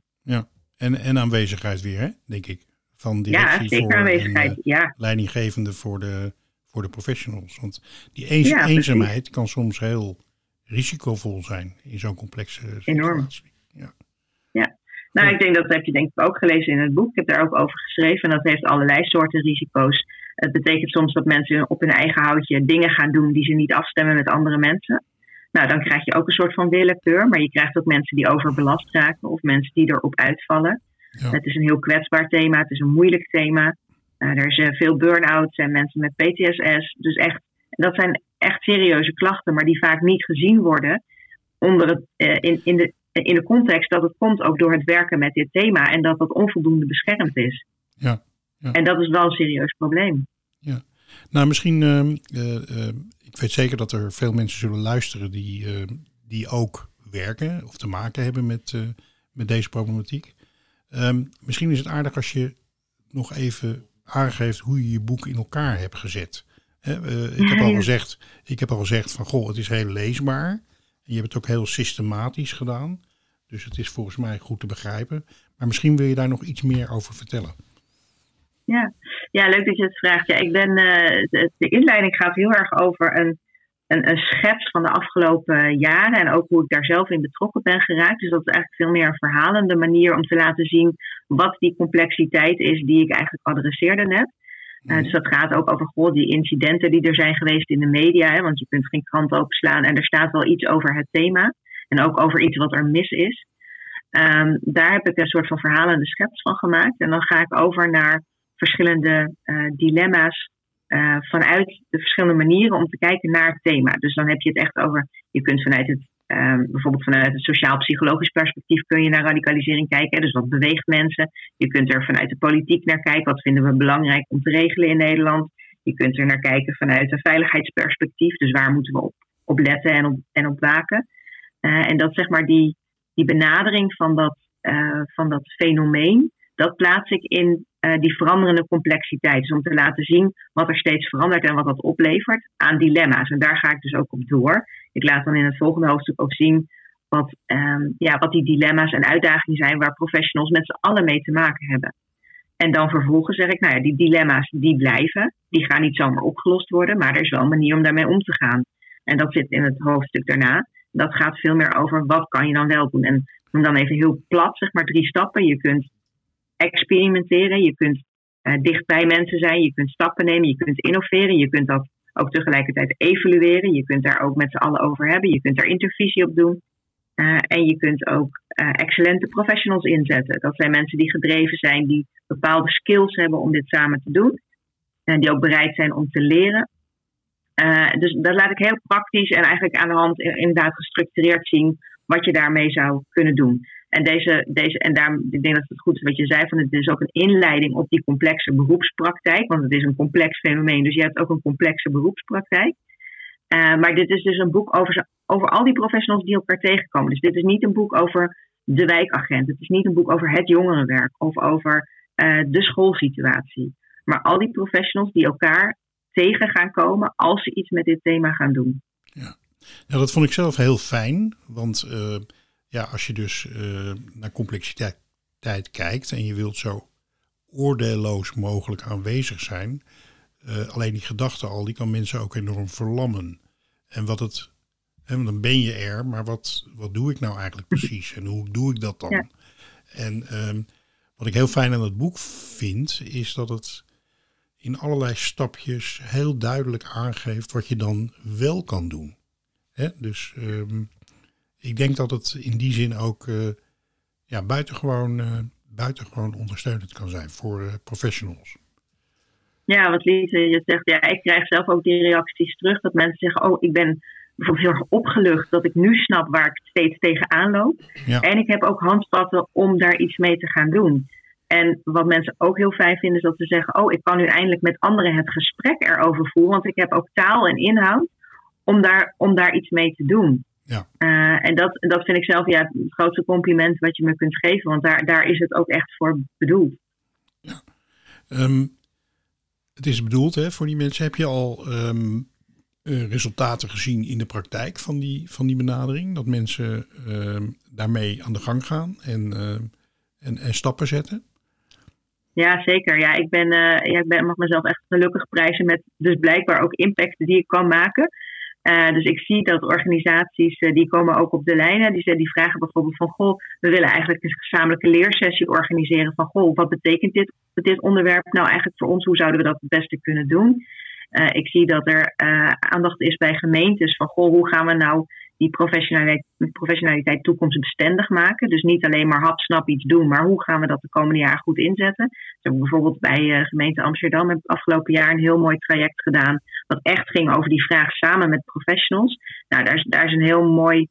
En, en aanwezigheid weer, hè, denk ik. Van Ja, directie zeker voor aanwezigheid. en, eh, ja, leidinggevende voor de, voor de professionals. Want die eens, Ja, eenzaamheid kan soms heel risicovol zijn in zo'n complexe situatie. Enorm. Ja. Ja. Nou, ik denk dat heb je denk ik ook gelezen in het boek. Ik heb daar ook over geschreven. En dat heeft allerlei soorten risico's. Het betekent soms dat mensen op hun eigen houtje dingen gaan doen die ze niet afstemmen met andere mensen. Nou, dan krijg je ook een soort van willekeur. Maar je krijgt ook mensen die overbelast raken of mensen die erop uitvallen. Ja. Het is een heel kwetsbaar thema. Het is een moeilijk thema. Uh, er zijn veel burn-outs en mensen met PTSS. Dus echt, dat zijn echt serieuze klachten, maar die vaak niet gezien worden onder het, uh, in, in, de, in de context dat het komt ook door het werken met dit thema en dat dat onvoldoende beschermd is. Ja, ja. En dat is wel een serieus probleem. Ja. Nou, misschien, uh, ik weet zeker dat er veel mensen zullen luisteren die, die ook werken of te maken hebben met, met deze problematiek. Um, misschien is het aardig als je nog even aangeeft hoe je je boek in elkaar hebt gezet. He, uh, ik, heb al gezegd, ik heb al gezegd van goh, het is heel leesbaar. En je hebt het ook heel systematisch gedaan. Dus het is volgens mij goed te begrijpen. Maar misschien wil je daar nog iets meer over vertellen. Ja, ja leuk dat je het vraagt. Ja, ik ben, uh, de, inleiding gaat heel erg over een, een, een, schets van de afgelopen jaren. En ook hoe ik daar zelf in betrokken ben geraakt. Dus dat is eigenlijk veel meer een verhalende manier om te laten zien wat die complexiteit is die ik eigenlijk adresseerde net. Uh, dus dat gaat ook over goh, die incidenten die er zijn geweest in de media. Hè, want je kunt geen krant openslaan en er staat wel iets over het thema. En ook over iets wat er mis is. Um, daar heb ik een soort van verhalende schets van gemaakt. En dan ga ik over naar verschillende uh, dilemma's uh, vanuit de verschillende manieren om te kijken naar het thema. Dus dan heb je het echt over, je kunt vanuit het, um, bijvoorbeeld vanuit het sociaal-psychologisch perspectief kun je naar radicalisering kijken. Dus wat beweegt mensen? Je kunt er vanuit de politiek naar kijken, wat vinden we belangrijk om te regelen in Nederland? Je kunt er naar kijken vanuit een veiligheidsperspectief, dus waar moeten we op, op letten en op, en op waken? Uh, en dat zeg maar die, die benadering van dat, uh, van dat fenomeen, dat plaats ik in uh, die veranderende complexiteit. Dus om te laten zien wat er steeds verandert en wat dat oplevert aan dilemma's. En daar ga ik dus ook op door. Ik laat dan in het volgende hoofdstuk ook zien wat, um, ja, wat die dilemma's en uitdagingen zijn waar professionals met z'n allen mee te maken hebben. En dan vervolgens zeg ik, nou ja, die dilemma's die blijven, die gaan niet zomaar opgelost worden, maar er is wel een manier om daarmee om te gaan. En dat zit in het hoofdstuk daarna. Dat gaat veel meer over wat kan je dan wel doen. En om dan even heel plat, zeg maar drie stappen. Je kunt experimenteren, je kunt uh, dicht bij mensen zijn, je kunt stappen nemen, je kunt innoveren, je kunt dat ook tegelijkertijd evalueren, je kunt daar ook met z'n allen over hebben, je kunt daar intervisie op doen. Uh, en je kunt ook uh, excellente professionals inzetten. Dat zijn mensen die gedreven zijn, die bepaalde skills hebben om dit samen te doen. En die ook bereid zijn om te leren. Dus dat laat ik heel praktisch en eigenlijk aan de hand inderdaad gestructureerd zien wat je daarmee zou kunnen doen. En, deze, deze, en daar, ik denk dat het goed is wat je zei, van het is ook een inleiding op die complexe beroepspraktijk. Want het is een complex fenomeen, dus je hebt ook een complexe beroepspraktijk. Uh, maar dit is dus een boek over, over al die professionals die elkaar tegenkomen. Dus dit is niet een boek over de wijkagent. Het is niet een boek over het jongerenwerk of over uh, de schoolsituatie. Maar al die professionals die elkaar tegen gaan komen als ze iets met dit thema gaan doen. Ja, nou, dat vond ik zelf heel fijn. Want uh, ja, als je dus uh, naar complexiteit kijkt en je wilt zo oordeelloos mogelijk aanwezig zijn. Uh, alleen die gedachte al, die kan mensen ook enorm verlammen. En wat het, hè, dan ben je er, maar wat, wat doe ik nou eigenlijk precies? En hoe doe ik dat dan? Ja. En um, wat ik heel fijn aan het boek vind, is dat het in allerlei stapjes heel duidelijk aangeeft wat je dan wel kan doen. Hè? Dus um, ik denk dat het in die zin ook uh, ja, buitengewoon, uh, buitengewoon ondersteunend kan zijn voor uh, professionals. Ja, wat Lise je zegt, ja, ik krijg zelf ook die reacties terug dat mensen zeggen, oh, ik ben bijvoorbeeld heel erg opgelucht dat ik nu snap waar ik steeds tegenaan loop. Ja. En ik heb ook handvatten om daar iets mee te gaan doen. En wat mensen ook heel fijn vinden is dat ze zeggen: Oh, ik kan nu eindelijk met anderen het gesprek erover voeren. Want ik heb ook taal en inhoud om daar, om daar iets mee te doen. Ja. Uh, en dat, dat vind ik zelf ja, het grootste compliment wat je me kunt geven. Want daar, daar is het ook echt voor bedoeld. Ja. Um, het is bedoeld hè, voor die mensen. Heb je al um, uh, resultaten gezien in de praktijk van die, van die benadering? Dat mensen uh, daarmee aan de gang gaan en, en, en stappen zetten? Ja, zeker. Ja, ik, ben, uh, ja, ik ben, mag mezelf echt gelukkig prijzen met dus blijkbaar ook impact die ik kan maken. Uh, dus ik zie dat organisaties uh, die komen ook op de lijnen. Die, die vragen bijvoorbeeld van goh, we willen eigenlijk een gezamenlijke leersessie organiseren van goh, wat betekent dit, dit onderwerp nou eigenlijk voor ons? Hoe zouden we dat het beste kunnen doen? Uh, ik zie dat er aandacht is bij gemeentes van goh, hoe gaan we nou die professionaliteit, professionaliteit toekomstbestendig maken. Dus niet alleen maar hapsnap iets doen, maar hoe gaan we dat de komende jaren goed inzetten. Dus hebben bijvoorbeeld bij uh, gemeente Amsterdam het afgelopen jaar een heel mooi traject gedaan. Wat echt ging over die vraag samen met professionals. Nou, daar is, daar is een heel mooi,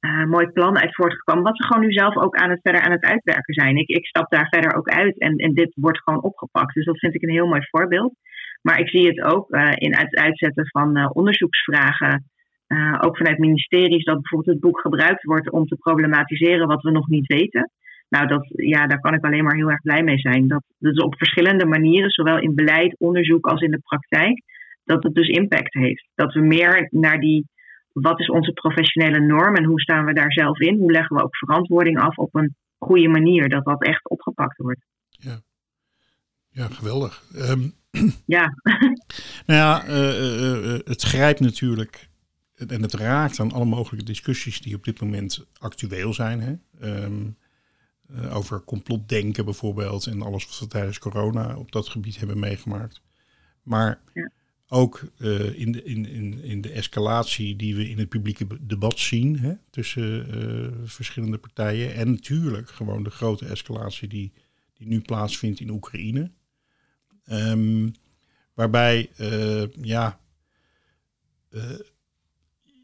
uh, mooi plan uit voortgekomen. Wat we gewoon nu zelf ook aan het, verder aan het uitwerken zijn. Ik, ik stap daar verder ook uit en, en dit wordt gewoon opgepakt. Dus dat vind ik een heel mooi voorbeeld. Maar ik zie het ook uh, in het uitzetten van onderzoeksvragen. Uh, ook vanuit ministeries dat bijvoorbeeld het boek gebruikt wordt om te problematiseren wat we nog niet weten. Nou, dat, ja, daar kan ik alleen maar heel erg blij mee zijn. Dat, dat is op verschillende manieren, zowel in beleid, onderzoek als in de praktijk, dat het dus impact heeft. Dat we meer naar die, wat is onze professionele norm en hoe staan we daar zelf in? Hoe leggen we ook verantwoording af op een goede manier, dat dat echt opgepakt wordt. Ja, ja geweldig. Um, ja. nou ja, uh, uh, het grijpt natuurlijk en het raakt aan alle mogelijke discussies die op dit moment actueel zijn. Hè? Um, uh, over complotdenken bijvoorbeeld en alles wat we tijdens corona op dat gebied hebben meegemaakt. Maar ja. ook uh, in, de, in, in, in de escalatie die we in het publieke debat zien hè, tussen uh, verschillende partijen. En natuurlijk gewoon de grote escalatie die, die nu plaatsvindt in Oekraïne. Um, waarbij, ja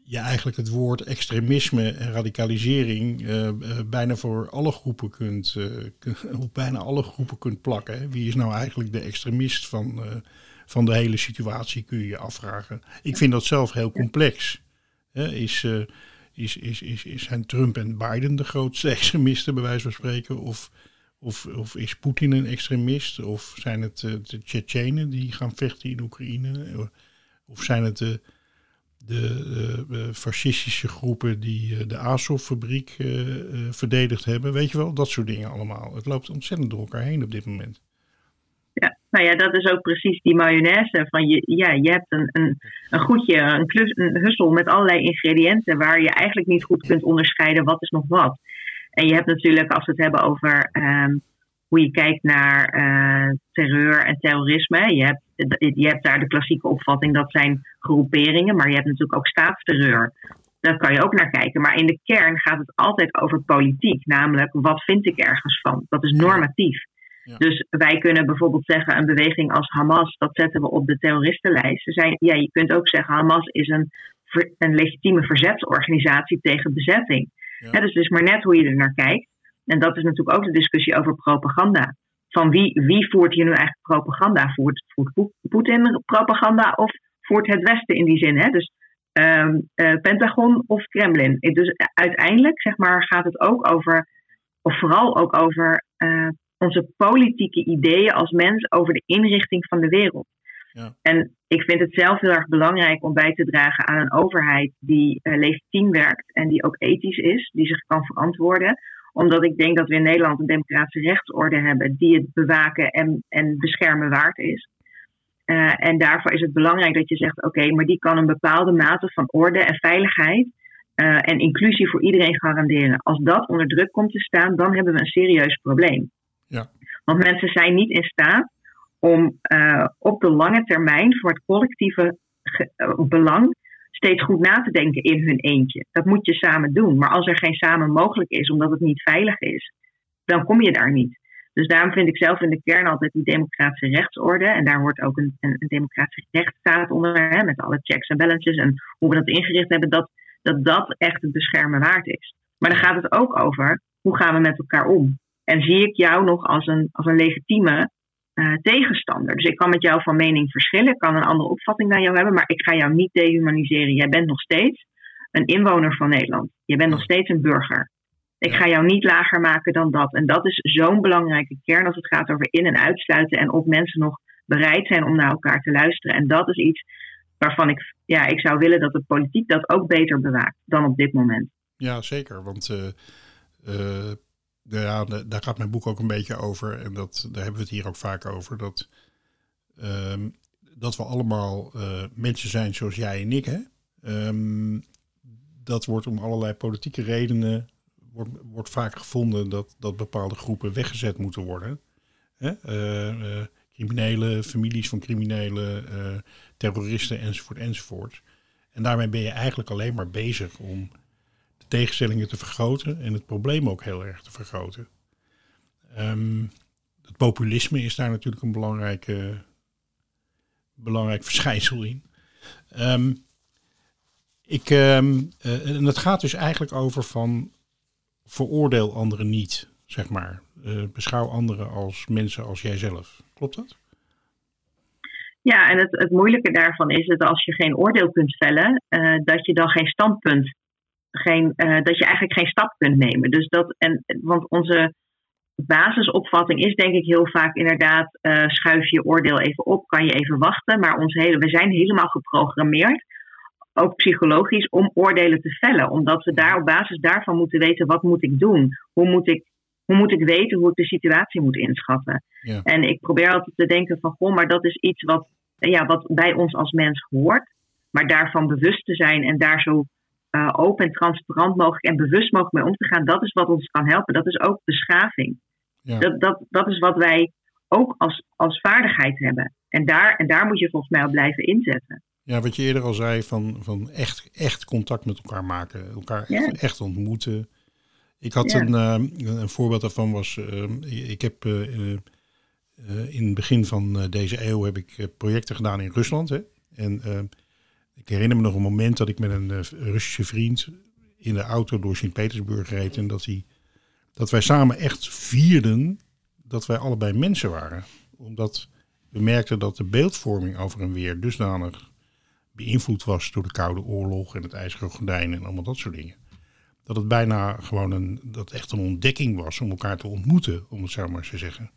je eigenlijk het woord extremisme en radicalisering uh, uh, bijna voor alle groepen kunt, uh, op bijna alle groepen kunt plakken. Wie is nou eigenlijk de extremist van, van de hele situatie, kun je je afvragen. Ik vind dat zelf heel complex. is, is, is, is, is, zijn Trump en Biden de grootste extremisten, bij wijze van spreken? Of, of, of is Poetin een extremist? Of zijn het de Tsjetsjenen die gaan vechten in Oekraïne? Of zijn het de de uh, fascistische groepen die uh, de Azov-fabriek verdedigd hebben. Weet je wel, dat soort dingen allemaal. Het loopt ontzettend door elkaar heen op dit moment. Ja, nou ja, dat is ook precies die mayonaise. Van je, ja, je hebt een, een, een goedje, een, klus, een hussel met allerlei ingrediënten waar je eigenlijk niet goed kunt onderscheiden wat is nog wat. En je hebt natuurlijk, als we het hebben over um, hoe je kijkt naar terreur en terrorisme. Je hebt, je hebt daar de klassieke opvatting dat zijn groeperingen, maar je hebt natuurlijk ook staatsterreur. Daar kan je ook naar kijken. Maar in de kern gaat het altijd over politiek. Namelijk, wat vind ik ergens van? Dat is normatief. Ja. Dus wij kunnen bijvoorbeeld zeggen, een beweging als Hamas, dat zetten we op de terroristenlijst. Zijn, ja, je kunt ook zeggen, Hamas is een, een legitieme verzetsorganisatie tegen bezetting. Ja. Ja, dus het is maar net hoe je er naar kijkt. En dat is natuurlijk ook de discussie over propaganda. Van wie, wie voert hier nu eigenlijk propaganda? Voert, voert Poetin propaganda of voert het Westen in die zin. Hè? Dus um, uh, Pentagon of Kremlin. Dus uiteindelijk zeg maar, gaat het ook over, of vooral ook over uh, onze politieke ideeën als mens over de inrichting van de wereld. Ja. En ik vind het zelf heel erg belangrijk om bij te dragen aan een overheid die legitiem werkt en die ook ethisch is, die zich kan verantwoorden omdat ik denk dat we in Nederland een democratische rechtsorde hebben die het bewaken en, en beschermen waard is. Uh, en daarvoor is het belangrijk dat je zegt: oké, maar die kan een bepaalde mate van orde en veiligheid uh, en inclusie voor iedereen garanderen. Als dat onder druk komt te staan, dan hebben we een serieus probleem. Ja. Want mensen zijn niet in staat om uh, op de lange termijn voor het collectieve belang steeds goed na te denken in hun eentje. Dat moet je samen doen. Maar als er geen samen mogelijk is, omdat het niet veilig is, dan kom je daar niet. Dus daarom vind ik zelf in de kern altijd die democratische rechtsorde. En daar hoort ook een, een, democratische rechtsstaat onder, hè, met alle checks en balances en hoe we dat ingericht hebben, dat, dat dat echt het beschermen waard is. Maar dan gaat het ook over hoe gaan we met elkaar om. En zie ik jou nog als een, als een legitieme uh, tegenstander. Dus ik kan met jou van mening verschillen, ik kan een andere opvatting dan jou hebben, maar ik ga jou niet dehumaniseren. Jij bent nog steeds een inwoner van Nederland. Je bent nog steeds een burger. Ik ga jou niet lager maken dan dat. En dat is zo'n belangrijke kern als het gaat over in- en uitsluiten en of mensen nog bereid zijn om naar elkaar te luisteren. En dat is iets waarvan ik, ja, ik zou willen dat de politiek dat ook beter bewaakt dan op dit moment. Ja, zeker. Want uh, uh, ja, daar gaat mijn boek ook een beetje over. En dat, daar hebben we het hier ook vaak over. Dat, uh, dat we allemaal uh, mensen zijn zoals jij en ik. Hè? Ehm, dat wordt om allerlei politieke redenen, wordt, wordt vaak gevonden dat, dat bepaalde groepen weggezet moeten worden. Hè? Eh, eh, criminelen, families van criminelen, eh, terroristen enzovoort enzovoort. En daarmee ben je eigenlijk alleen maar bezig om tegenstellingen te vergroten en het probleem ook heel erg te vergroten. Ehm, het populisme is daar natuurlijk een belangrijke, belangrijk verschijnsel in. Ehm, ik, ehm, eh, en het gaat dus eigenlijk over van veroordeel anderen niet, zeg maar. Eh, beschouw anderen als mensen als jijzelf. Klopt dat? Ja, en het, het moeilijke daarvan is dat als je geen oordeel kunt vellen, eh, dat je dan geen standpunt, geen, eh, dat je eigenlijk geen stap kunt nemen. Dus dat, en, want onze basisopvatting is denk ik heel vaak inderdaad, eh, schuif je oordeel even op, kan je even wachten. Maar ons hele, we zijn helemaal geprogrammeerd, ook psychologisch, om oordelen te vellen. Omdat we daar op basis daarvan moeten weten, wat moet ik doen? Hoe moet ik, hoe moet ik weten hoe ik de situatie moet inschatten? Ja. En ik probeer altijd te denken van, goh, maar dat is iets wat, ja, wat bij ons als mens hoort. Maar daarvan bewust te zijn en daar zo eh, open en transparant mogelijk en bewust mogelijk mee om te gaan, dat is wat ons kan helpen. Dat is ook beschaving. Ja. Dat, dat, dat is wat wij ook als, als vaardigheid hebben. En daar, en daar moet je volgens mij op blijven inzetten. Ja, wat je eerder al zei, van, van echt, echt contact met elkaar maken. Elkaar echt, Ja. echt ontmoeten. Ik had Ja. een, eh, een voorbeeld daarvan was, eh, ik heb in het begin van deze eeuw heb ik projecten gedaan in Rusland. Hè? En ik herinner me nog een moment dat ik met een eh, Russische vriend in de auto door Sint-Petersburg reed. En dat, hij, dat wij samen echt vierden dat wij allebei mensen waren. Omdat we merkten dat de beeldvorming over en weer dusdanig beïnvloed was door de Koude Oorlog en het IJzeren Gordijn en allemaal dat soort dingen. Dat het bijna gewoon een, dat echt een ontdekking was om elkaar te ontmoeten, om het zo maar eens te zeggen.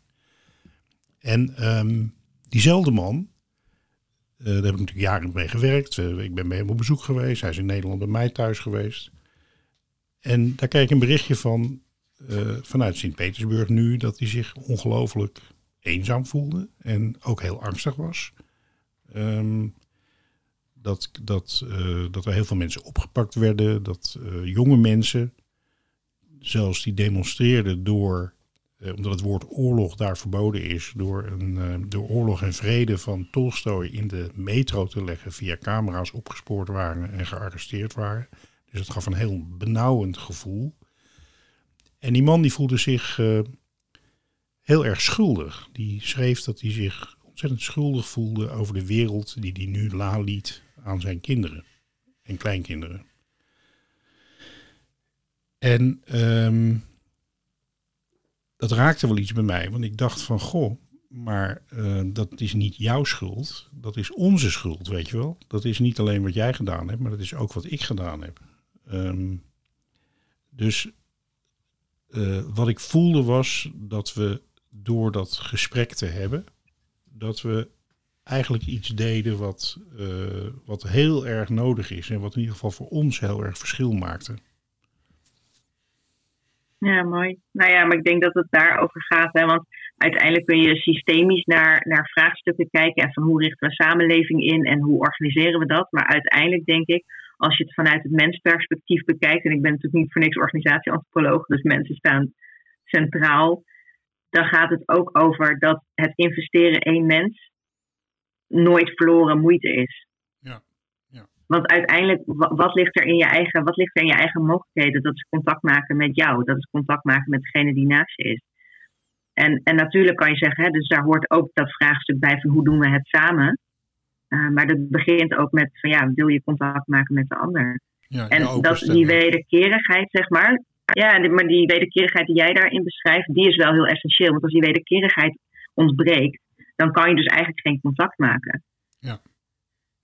En ehm, diezelfde man, eh, daar heb ik natuurlijk jaren mee gewerkt. Eh, ik ben bij hem op bezoek geweest. Hij is in Nederland bij mij thuis geweest. En daar kreeg ik een berichtje van eh, vanuit Sint-Petersburg nu dat hij zich ongelooflijk eenzaam voelde en ook heel angstig was. Ehm, dat, dat, dat er heel veel mensen opgepakt werden, dat jonge mensen, zelfs die demonstreerden door, omdat het woord oorlog daar verboden is, door, een, eh, oorlog en vrede van Tolstoy in de metro te leggen, via camera's opgespoord waren en gearresteerd waren. Dus het gaf een heel benauwend gevoel. En die man die voelde zich eh, heel erg schuldig. Die schreef dat hij zich ontzettend schuldig voelde over de wereld die hij nu liet aan zijn kinderen en kleinkinderen. En ehm, dat raakte wel iets bij mij, want ik dacht van goh, maar eh, dat is niet jouw schuld, dat is onze schuld, weet je wel. Dat is niet alleen wat jij gedaan hebt, maar dat is ook wat ik gedaan heb. Ehm, dus eh, wat ik voelde was dat we door dat gesprek te hebben, dat we eigenlijk iets deden wat, eh, wat heel erg nodig is en wat in ieder geval voor ons heel erg verschil maakte. Ja, mooi. Nou ja, maar ik denk dat het daarover gaat. Hè? Want uiteindelijk kun je systemisch naar, naar vraagstukken kijken. En van hoe richten we samenleving in en hoe organiseren we dat. Maar uiteindelijk denk ik, als je het vanuit het mensperspectief bekijkt. En ik ben natuurlijk niet voor niks organisatieantropoloog, dus mensen staan centraal. Dan gaat het ook over dat het investeren één mens nooit verloren moeite is. Want uiteindelijk, wa- wat ligt er in je eigen, wat ligt er in je eigen mogelijkheden? Dat is contact maken met jou. Dat is contact maken met degene die naast je is. En, en natuurlijk kan je zeggen, hè, dus daar hoort ook dat vraagstuk bij van hoe doen we het samen. Uh, maar dat begint ook met van ja, wil je contact maken met de ander? Ja, en dat, die wederkerigheid, zeg maar. Ja, maar die wederkerigheid die jij daarin beschrijft, die is wel heel essentieel. Want als die wederkerigheid ontbreekt, dan kan je dus eigenlijk geen contact maken. Ja.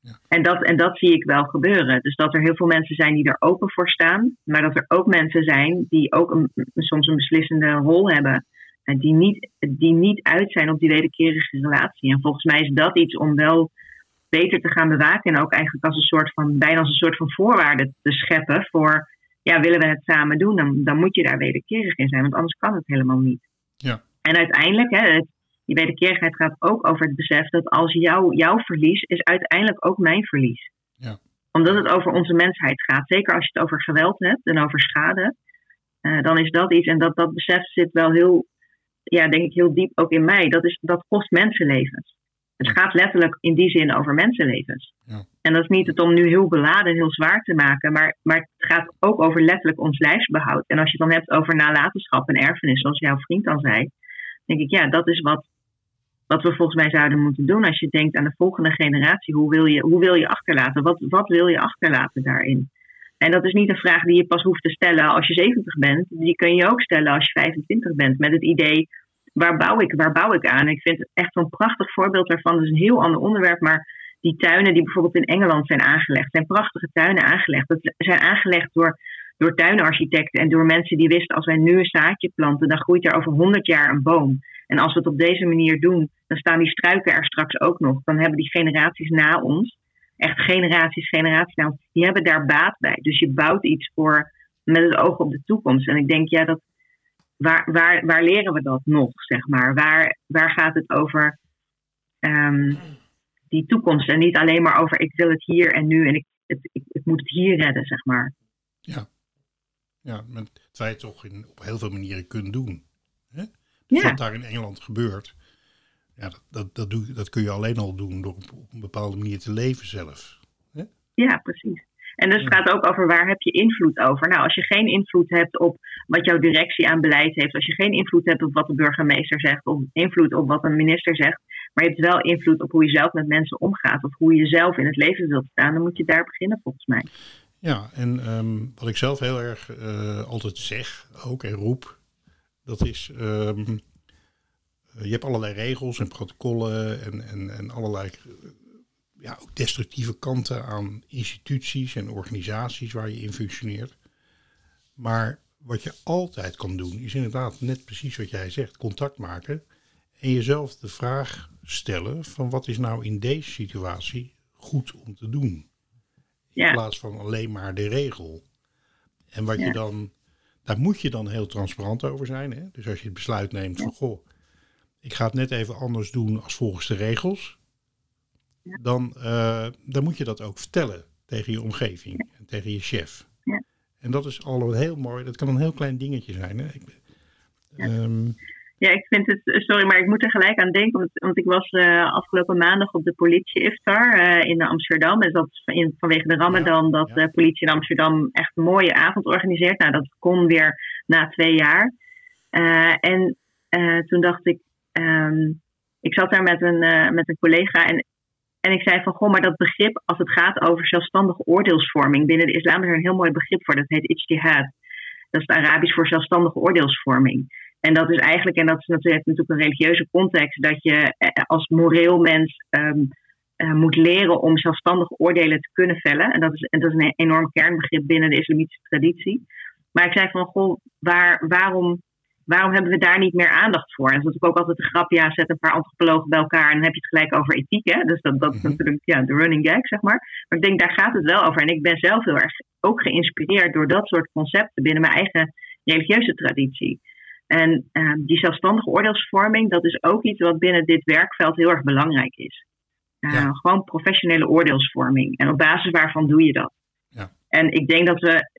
Ja. En, dat, en dat zie ik wel gebeuren. Dus dat er heel veel mensen zijn die er open voor staan. Maar dat er ook mensen zijn die ook een, soms een beslissende rol hebben. En die niet, die niet uit zijn op die wederkerige relatie. En volgens mij is dat iets om wel beter te gaan bewaken. En ook eigenlijk als een soort van, bijna als een soort van voorwaarde te scheppen voor, ja, willen we het samen doen, dan, dan moet je daar wederkerig in zijn, want anders kan het helemaal niet. Ja. En uiteindelijk, hè, het, die wederkerigheid gaat ook over het besef dat als jou, jouw verlies is uiteindelijk ook mijn verlies. Ja. Omdat het over onze mensheid gaat. Zeker als je het over geweld hebt en over schade. eh, dan is dat iets. En dat, dat besef zit wel heel, ja, denk ik, heel diep ook in mij. Dat, is, dat kost mensenlevens. Het gaat letterlijk in die zin over mensenlevens. Ja. En dat is niet het om nu heel beladen en heel zwaar te maken. Maar, maar het gaat ook over letterlijk ons lijfsbehoud. En als je het dan hebt over nalatenschap en erfenis, zoals jouw vriend dan zei. Denk ik, ja, dat is wat, wat we volgens mij zouden moeten doen. Als je denkt aan de volgende generatie. Hoe wil je, hoe wil je achterlaten? Wat, wat wil je achterlaten daarin? En dat is niet een vraag die je pas hoeft te stellen als je 70 bent. Die kun je ook stellen als je 25 bent. Met het idee, waar bouw ik, waar bouw ik aan? Ik vind het echt zo'n prachtig voorbeeld daarvan. Dat is een heel ander onderwerp, maar die tuinen die bijvoorbeeld in Engeland zijn aangelegd, zijn prachtige tuinen aangelegd. Dat zijn aangelegd door, door tuinarchitecten en door mensen die wisten: als wij nu een zaadje planten, dan groeit er over 100 jaar een boom. En als we het op deze manier doen, dan staan die struiken er straks ook nog. Dan hebben die generaties na ons, echt generaties, generaties na ons, die hebben daar baat bij. Dus je bouwt iets voor met het oog op de toekomst. En ik denk, ja, dat, waar, waar, waar leren we dat nog, zeg maar? Waar, waar gaat het over ehm, die toekomst en niet alleen maar over ik wil het hier en nu en ik, het, ik, moet het hier redden, zeg maar. Ja, ja met, het toch in, op heel veel manieren kunt doen. Hè? Dus Ja. wat daar in Engeland gebeurt, ja, dat, dat, dat, doe, dat kun je alleen al doen door op, op een bepaalde manier te leven zelf. Ja, precies. En dus het gaat ook over waar heb je invloed over. Nou, als je geen invloed hebt op wat jouw directie aan beleid heeft, als je geen invloed hebt op wat de burgemeester zegt, of invloed op wat een minister zegt, maar je hebt wel invloed op hoe je zelf met mensen omgaat, of hoe je zelf in het leven wilt staan, dan moet je daar beginnen volgens mij. Ja, en ehm, wat ik zelf heel erg eh, altijd zeg, ook en roep, dat is, ehm, eh, je hebt allerlei regels en protocollen en, en, en allerlei eh, ja, ook destructieve kanten aan instituties en organisaties waar je in functioneert. Maar wat je altijd kan doen, is inderdaad net precies wat jij zegt, contact maken en jezelf de vraag stellen van wat is nou in deze situatie goed om te doen in plaats van alleen maar de regel. En wat je dan, daar moet je dan heel transparant over zijn. Hè? Dus als je het besluit neemt van, goh, ik ga het net even anders doen als volgens de regels, dan, eh, dan moet je dat ook vertellen tegen je omgeving en tegen je chef. Ja. En dat is al een heel mooi, dat kan een heel klein dingetje zijn. Hè? Ik, ehm, Ja, ik vind het, sorry, maar ik moet er gelijk aan denken. Want, want ik was eh, afgelopen maandag op de politie-iftar eh, in Amsterdam. En dat in, vanwege de Ramadan dat ja. de politie in Amsterdam echt een mooie avond organiseert. Nou, dat kon weer na twee jaar. Eh, en eh, toen dacht ik, ehm, ik zat daar met een, eh, met een collega en, en ik zei van, goh, maar dat begrip als het gaat over zelfstandige oordeelsvorming. Binnen de islam is er een heel mooi begrip voor, dat heet ijtihad. Dat is het Arabisch voor zelfstandige oordeelsvorming. En dat is eigenlijk, en dat is natuurlijk, heeft natuurlijk een religieuze context, dat je eh, als moreel mens ehm, eh, moet leren om zelfstandig oordelen te kunnen vellen. En dat is, en dat is een enorm kernbegrip binnen de islamitische traditie. Maar ik zei van, goh, waar, waarom, waarom hebben we daar niet meer aandacht voor? En dat is natuurlijk ook altijd een grap, ja, zet een paar antropologen bij elkaar en dan heb je het gelijk over ethiek. Hè? Dus dat, dat is Mhm. natuurlijk ja, de running gag, zeg maar. Maar ik denk, daar gaat het wel over. En ik ben zelf heel erg ook geïnspireerd door dat soort concepten binnen mijn eigen religieuze traditie. En eh, die zelfstandige oordeelsvorming, dat is ook iets wat binnen dit werkveld heel erg belangrijk is. Eh, Ja. Gewoon professionele oordeelsvorming. En op basis waarvan doe je dat? Ja. En ik denk dat we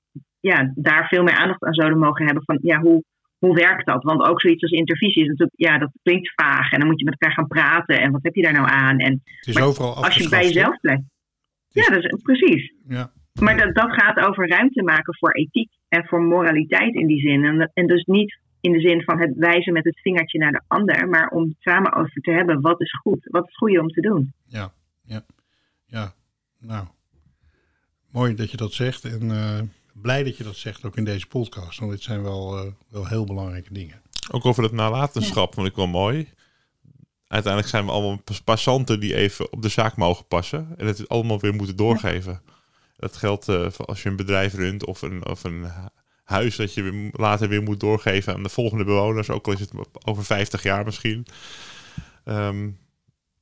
ja, daar veel meer aandacht aan zouden mogen hebben van ja, hoe, hoe werkt dat? Want ook zoiets als intervisie is natuurlijk, ja, dat klinkt vaag. En dan moet je met elkaar gaan praten. En wat heb je daar nou aan? En het is overal als je bij jezelf blijft. Is- Ja, dat is, precies. Ja, Maar dat, dat gaat over ruimte maken voor ethiek en voor moraliteit in die zin. En, en dus niet in de zin van het wijzen met het vingertje naar de ander, maar om het samen over te hebben wat is goed, wat is goed om te doen. ja, ja, ja. Nou, mooi dat je dat zegt en eh, blij dat je dat zegt ook in deze podcast. Want dit zijn wel, eh, wel heel belangrijke dingen. Ook over het nalatenschap vond ik wel mooi. Uiteindelijk zijn we allemaal pas- passanten die even op de zaak mogen passen. En het allemaal weer moeten doorgeven. Dat geldt eh, voor als je een bedrijf runt of een, of een huis dat je weer, later weer moet doorgeven aan de volgende bewoners. Ook al is het over 50 jaar misschien. Ehm,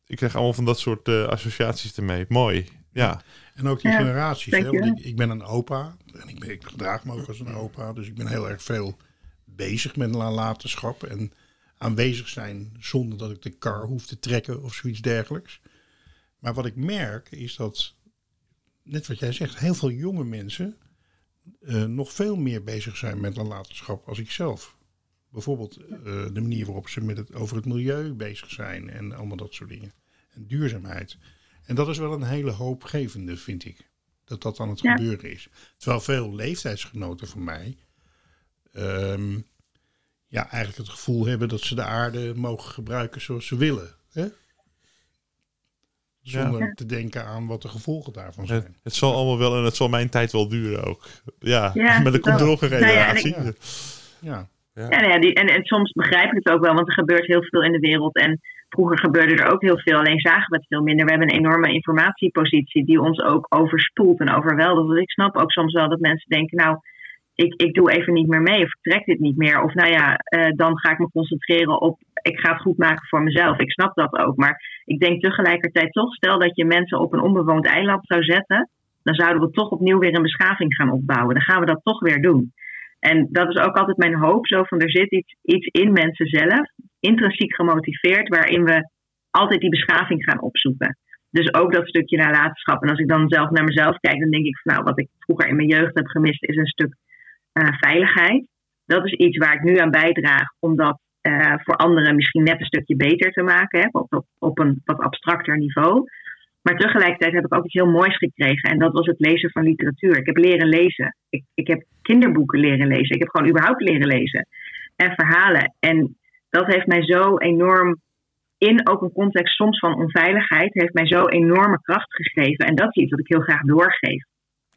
ik krijg allemaal van dat soort eh, associaties ermee. Mooi. Ja. En ook die Ja, generaties. Hè? Want ik, ik ben een opa en ik, ben, ik gedraag me ook als een opa. Dus ik ben heel erg veel bezig met nalatenschap en aanwezig zijn zonder dat ik de kar hoef te trekken of zoiets dergelijks. Maar wat ik merk is dat net wat jij zegt, heel veel jonge mensen eh, nog veel meer bezig zijn met nalatenschap als ik zelf. Bijvoorbeeld eh, de manier waarop ze met het, over het milieu bezig zijn en allemaal dat soort dingen. En duurzaamheid. En dat is wel een hele hoopgevende, vind ik. Dat dat aan het Ja. gebeuren is. Terwijl veel leeftijdsgenoten van mij ehm, ja, eigenlijk het gevoel hebben dat ze de aarde mogen gebruiken zoals ze willen. Hè? Zonder Ja. te denken aan wat de gevolgen daarvan Het, zijn. het zal allemaal wel en het zal mijn tijd wel duren ook. Ja, nog een Nou ja, en generatie. ik- Ja, Ja, nou ja, die, en, en soms begrijp ik het ook wel, want er gebeurt heel veel in de wereld. En vroeger gebeurde er ook heel veel, alleen zagen we het veel minder. We hebben een enorme informatiepositie die ons ook overspoelt en overweldigt. Dus ik snap ook soms wel dat mensen denken, nou, ik, ik doe even niet meer mee of ik trek dit niet meer. Of nou ja, eh, dan ga ik me concentreren op, ik ga het goed maken voor mezelf. Ik snap dat ook. Maar ik denk tegelijkertijd toch, stel dat je mensen op een onbewoond eiland zou zetten, dan zouden we toch opnieuw weer een beschaving gaan opbouwen. Dan gaan we dat toch weer doen. En dat is ook altijd mijn hoop. Zo van er zit iets, iets in mensen zelf, intrinsiek gemotiveerd, waarin we altijd die beschaving gaan opzoeken. Dus ook dat stukje nalatenschap. En als ik dan zelf naar mezelf kijk, dan denk ik van nou, wat ik vroeger in mijn jeugd heb gemist, is een stuk eh, veiligheid. Dat is iets waar ik nu aan bijdraag, om eh, voor anderen misschien net een stukje beter te maken, hè, op, op, op een wat abstracter niveau. Maar tegelijkertijd heb ik ook iets heel moois gekregen. En dat was het lezen van literatuur. Ik heb leren lezen. Ik, ik heb kinderboeken leren lezen. Ik heb gewoon überhaupt leren lezen. En verhalen. En dat heeft mij zo enorm, in ook een context soms van onveiligheid, heeft mij zo enorme kracht gegeven. En dat is iets wat ik heel graag doorgeef.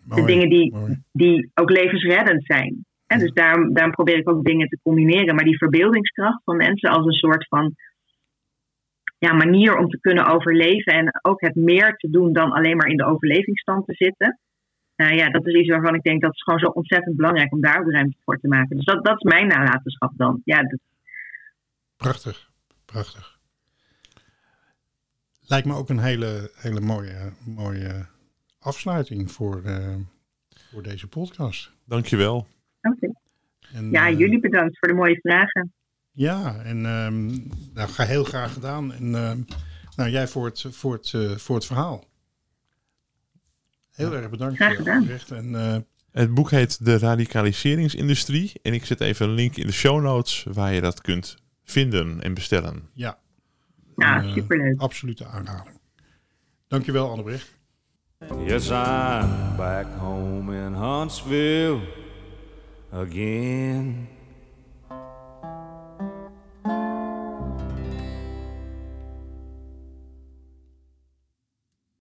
mooi, de dingen die, mooi. die ook levensreddend zijn. En dus daarom, daarom probeer ik ook dingen te combineren. Maar die verbeeldingskracht van mensen als een soort van ja, manier om te kunnen overleven. En ook het meer te doen dan alleen maar in de overlevingsstand te zitten. Nou ja, dat is iets waarvan ik denk dat is gewoon zo ontzettend belangrijk om daar ook ruimte voor te maken. Dus dat, dat is mijn nalatenschap dan. Ja, dat, Prachtig, prachtig. Lijkt me ook een hele, hele mooie, mooie afsluiting voor, eh, voor deze podcast. Dankjewel. En, Ja, eh, jullie bedankt voor de mooie vragen. Ja, en ehm nou, ga heel graag gedaan. En ehm, nou, jij voor het, voor het, eh, voor het verhaal. Heel erg bedankt. Graag gedaan. En eh, Het boek heet De Radicaliseringsindustrie. En ik zet even een link in de show notes waar je dat kunt vinden en bestellen. ja, Ja, een, superleuk. absolute aanrader. Dankjewel, Annebrecht. Yes, I'm back home in Huntsville again.